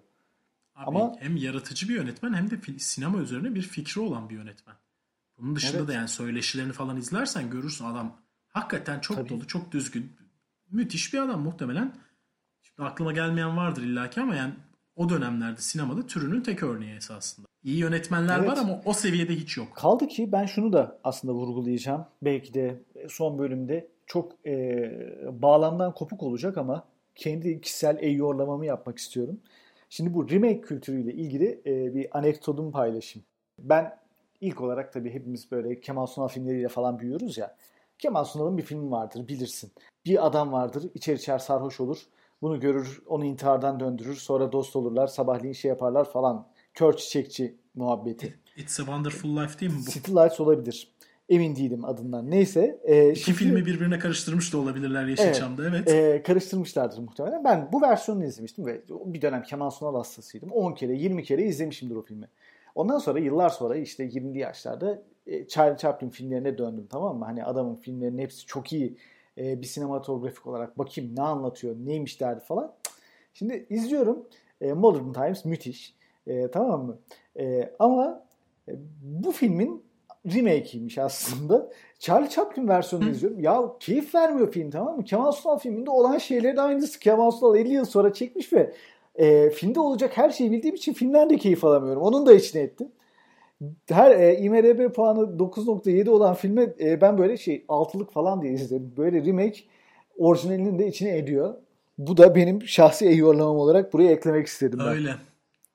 Abi Ama- hem yaratıcı bir yönetmen hem de sinema üzerine bir fikri olan bir yönetmen. Bunun dışında Evet. da yani söyleşilerini falan izlersen görürsün adam hakikaten çok Tabii. dolu, çok düzgün. Müthiş bir adam muhtemelen. Şimdi aklıma gelmeyen vardır illaki ama yani o dönemlerde sinemada türünün tek örneği esasında. İyi yönetmenler Evet. var ama o seviyede hiç yok. Kaldı ki ben şunu da aslında vurgulayacağım. Belki de son bölümde çok e, bağlamdan kopuk olacak ama kendi kişisel eyyorlamamı yapmak istiyorum. Şimdi bu remake kültürüyle ilgili e, bir anekdotumu paylaşayım. Ben ilk olarak tabii hepimiz böyle Kemal Sunal filmleriyle falan büyüyoruz ya. Kemal Sunal'ın bir filmi vardır bilirsin. Bir adam vardır içer içer sarhoş olur. Bunu görür onu intihardan döndürür. Sonra dost olurlar sabahleyin şey yaparlar falan. Kör çiçekçi muhabbeti. It's a Wonderful Life değil mi bu? City Lights olabilir. Emin değilim adından. Neyse. E, İki şimdi- filmi birbirine karıştırmış da olabilirler Yeşilçam'da evet. e, karıştırmışlardır muhtemelen. Ben bu versiyonunu izlemiştim ve bir dönem Kemal Sunal hastasıydım. 10 kere 20 kere izlemişimdir o filmi. Ondan sonra yıllar sonra işte 20'li yaşlarda e, Charlie Chaplin filmlerine döndüm tamam mı? Hani adamın filmlerinin hepsi çok iyi e, bir sinematografik olarak bakayım ne anlatıyor neymiş derdi falan. Şimdi izliyorum e, Modern Times müthiş E, tamam mı? E, ama e, bu filmin remake'iymiş aslında. Charlie Chaplin versiyonunu izliyorum. Ya keyif vermiyor film tamam mı? Kemal Sunal filminde olan şeylerin aynısı. Kemal Sunal 50 yıl sonra çekmiş ve e, filmde olacak her şeyi bildiğim için filmden de keyif alamıyorum. Onun da içine ettim. Her e, IMDb puanı 9.7 olan filme e, ben böyle şey altılık falan diye izledim. Böyle remake orijinalinin de içine ediyor. Bu da benim şahsi eyyorlamam olarak buraya eklemek istedim ben. Öyle.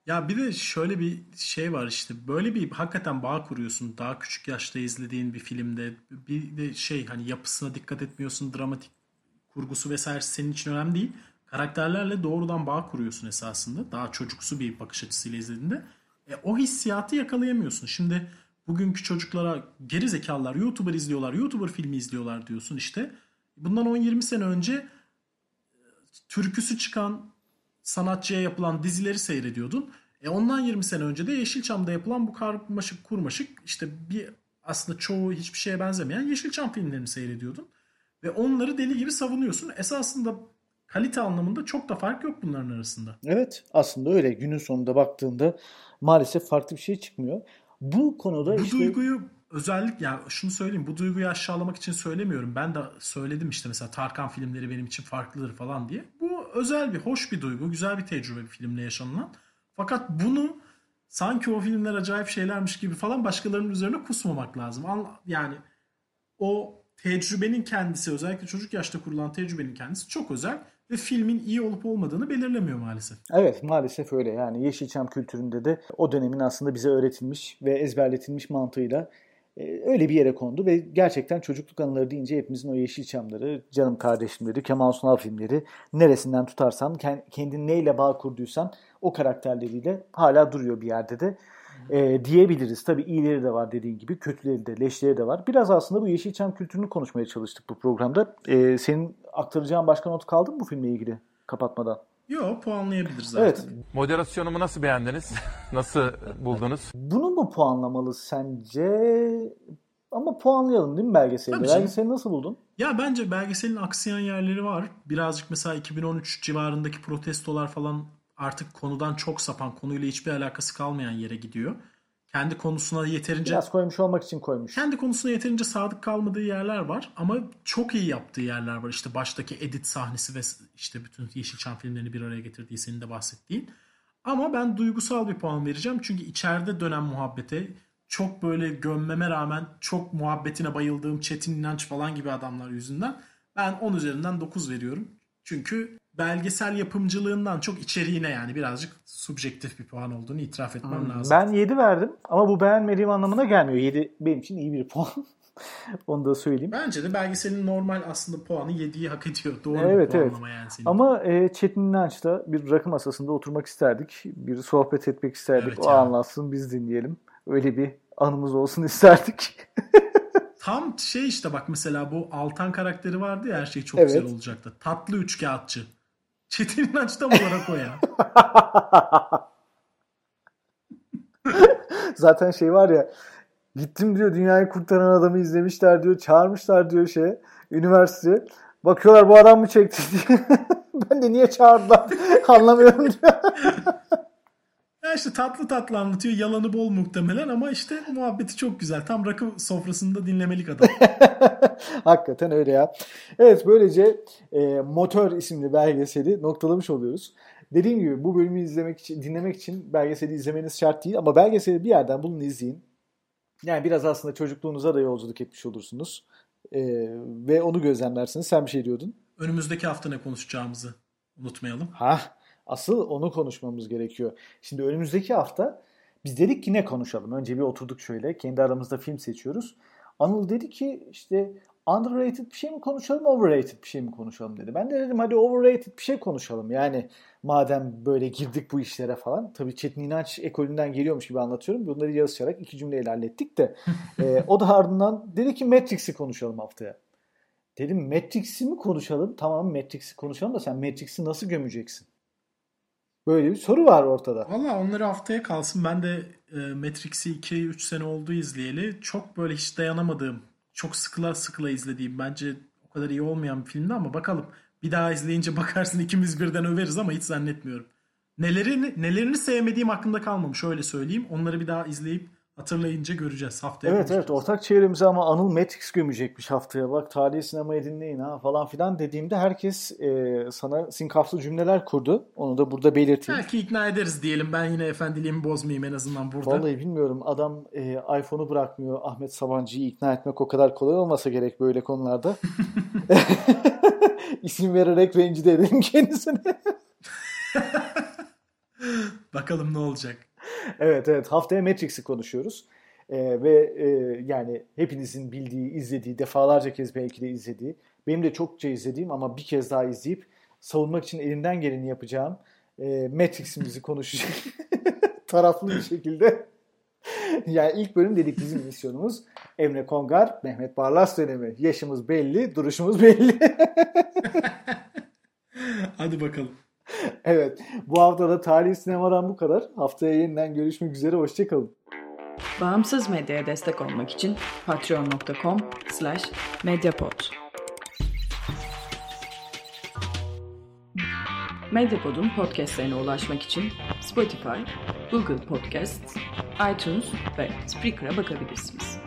Ya bir de şöyle bir şey var işte böyle bir hakikaten bağ kuruyorsun daha küçük yaşta izlediğin bir filmde bir de şey hani yapısına dikkat etmiyorsun dramatik kurgusu vesaire senin için önemli değil. Karakterlerle doğrudan bağ kuruyorsun esasında daha çocuksu bir bakış açısıyla izlediğinde. E, o hissiyatı yakalayamıyorsun. Şimdi bugünkü çocuklara geri zekalılar YouTuber izliyorlar, YouTuber filmi izliyorlar diyorsun işte. Bundan 10-20 sene önce e, türküsü çıkan sanatçıya yapılan dizileri seyrediyordun. E ondan 20 sene önce de Yeşilçam'da yapılan bu karmaşık kurmaşık işte bir aslında çoğu hiçbir şeye benzemeyen Yeşilçam filmlerini seyrediyordun. Ve onları deli gibi savunuyorsun. Esasında kalite anlamında çok da fark yok bunların arasında. Evet aslında öyle. Günün sonunda baktığında maalesef farklı bir şey çıkmıyor. Bu konuda Bu işte duyguyu özellik ya şunu söyleyeyim bu duyguyu aşağılamak için söylemiyorum. Ben de söyledim işte mesela Tarkan filmleri benim için farklıdır falan diye. Bu özel bir hoş bir duygu, güzel bir tecrübe bir filmle yaşanılan. Fakat bunu sanki o filmler acayip şeylermiş gibi falan başkalarının üzerine kusmamak lazım. An- Yani o tecrübenin kendisi özellikle çocuk yaşta kurulan tecrübenin kendisi çok özel ve filmin iyi olup olmadığını belirlemiyor maalesef. Evet maalesef öyle yani Yeşilçam kültüründe de o dönemin aslında bize öğretilmiş ve ezberletilmiş mantığıyla e, öyle bir yere kondu ve gerçekten çocukluk anıları deyince hepimizin o Yeşilçamları, Canım Kardeşimleri, Kemal Sunal filmleri neresinden tutarsan ken- kendin neyle bağ kurduysan o karakterleriyle hala duruyor bir yerde de e, diyebiliriz. Tabii iyileri de var dediğin gibi kötüleri de leşleri de var. Biraz aslında bu Yeşilçam kültürünü konuşmaya çalıştık bu programda. E, senin aktaracağın başka not kaldı mı bu filmle ilgili kapatmadan? Yok puanlayabiliriz artık. Evet. Moderasyonumu nasıl beğendiniz? Nasıl buldunuz? Bunu mu puanlamalı sence? Ama puanlayalım değil mi belgeseli? Tabii canım. Belgeseli nasıl buldun? Ya bence belgeselin aksayan yerleri var. Birazcık mesela 2013 civarındaki protestolar falan artık konudan çok sapan, konuyla hiçbir alakası kalmayan yere gidiyor. Kendi konusuna yeterince Biraz koymuş olmak için koymuş. kendi konusuna yeterince sadık kalmadığı yerler var ama çok iyi yaptığı yerler var. İşte baştaki edit sahnesi ve işte bütün Yeşilçam filmlerini bir araya getirdiği senin de bahsettiğin. Ama ben duygusal bir puan vereceğim. Çünkü içeride dönen muhabbete çok böyle gömmeme rağmen çok muhabbetine bayıldığım Çetin İnanç falan gibi adamlar yüzünden ben 10 üzerinden 9 veriyorum. Çünkü belgesel yapımcılığından çok içeriğine yani birazcık subjektif bir puan olduğunu itiraf etmem Hmm, lazım. Ben 7 verdim ama bu beğenmediğim anlamına gelmiyor. 7 benim için iyi bir puan. Onu da söyleyeyim. Bence de belgeselin normal aslında puanı 7'yi hak ediyor. Doğru Evet bir evet. yani senin. Ama e, Çetin İnanç'la bir rakı masasında oturmak isterdik. Bir sohbet etmek isterdik. Evet o ya. anlatsın biz dinleyelim. Öyle bir anımız olsun isterdik. Tam şey işte bak mesela bu Altan karakteri vardı ya her şey çok Evet. güzel olacaktı. Tatlı üçkağıtçı. Çetin İnanç tam olarak o ya. Zaten şey var ya gittim diyor dünyayı kurtaran adamı izlemişler diyor. Çağırmışlar diyor şeye üniversite. Bakıyorlar bu adam mı çekti diye. ben de niye çağırdılar anlamıyorum diyor. İşte tatlı tatlı anlatıyor. Yalanı bol muhtemelen ama işte muhabbeti çok güzel. Tam rakı sofrasında dinlemelik adam. Hakikaten öyle ya. Evet böylece e, Motor isimli belgeseli noktalamış oluyoruz. Dediğim gibi bu bölümü izlemek için, dinlemek için belgeseli izlemeniz şart değil ama belgeseli bir yerden bulun izleyin. Yani biraz aslında çocukluğunuza da yolculuk etmiş olursunuz. E, ve onu gözlemlersiniz. Sen bir şey diyordun. Önümüzdeki hafta ne konuşacağımızı unutmayalım. Ha, asıl onu konuşmamız gerekiyor. Şimdi önümüzdeki hafta biz dedik ki ne konuşalım? Önce bir oturduk şöyle. Kendi aramızda film seçiyoruz. Anıl dedi ki işte underrated bir şey mi konuşalım, overrated bir şey mi konuşalım dedi. Ben de dedim hadi overrated bir şey konuşalım. Yani madem böyle girdik bu işlere falan. Tabii Çetin İnanç ekolünden geliyormuş gibi anlatıyorum. Bunları yazışarak iki cümleyle hallettik de. e, o da ardından dedi ki Matrix'i konuşalım haftaya. Dedim Matrix'i mi konuşalım? Tamam Matrix'i konuşalım da sen Matrix'i nasıl gömeceksin? Böyle bir soru var ortada. Valla onları haftaya kalsın. Ben de e, Matrix'i 2-3 sene oldu izleyeli. Çok böyle hiç dayanamadığım, çok sıkıla sıkıla izlediğim, bence o kadar iyi olmayan bir filmdi ama bakalım. Bir daha izleyince bakarsın ikimiz birden överiz ama hiç zannetmiyorum. Nelerini, nelerini sevmediğim aklımda kalmamış öyle söyleyeyim. Onları bir daha izleyip hatırlayınca göreceğiz. Haftaya Evet konuşacağız. evet ortak çevremize ama Anıl Matrix gömecekmiş haftaya. Bak tarihi sinemayı dinleyin ha falan filan dediğimde herkes e, sana sinkaflı cümleler kurdu. Onu da burada belirteyim. Belki ikna ederiz diyelim. Ben yine efendiliğimi bozmayayım en azından burada. Vallahi bilmiyorum. Adam e, iPhone'u bırakmıyor. Ahmet Sabancı'yı ikna etmek o kadar kolay olmasa gerek böyle konularda. İsim vererek rencide edelim kendisini. Bakalım ne olacak. Evet evet haftaya Matrix'i konuşuyoruz. Ee, ve e, yani hepinizin bildiği, izlediği, defalarca kez belki de izlediği, benim de çokça izlediğim ama bir kez daha izleyip savunmak için elimden geleni yapacağım e, Matrix'imizi konuşacak. Taraflı bir şekilde. yani ilk bölüm dedik bizim misyonumuz. Emre Kongar, Mehmet Barlas dönemi. Yaşımız belli, duruşumuz belli. Hadi bakalım. evet, bu hafta da tarihi sinemadan bu kadar. Haftaya yeniden görüşmek üzere, hoşçakalın. Bağımsız medyaya destek olmak için patreon.com slash medyapod. Medyapod'un podcastlerine ulaşmak için Spotify, Google Podcasts, iTunes ve Spreaker'a bakabilirsiniz.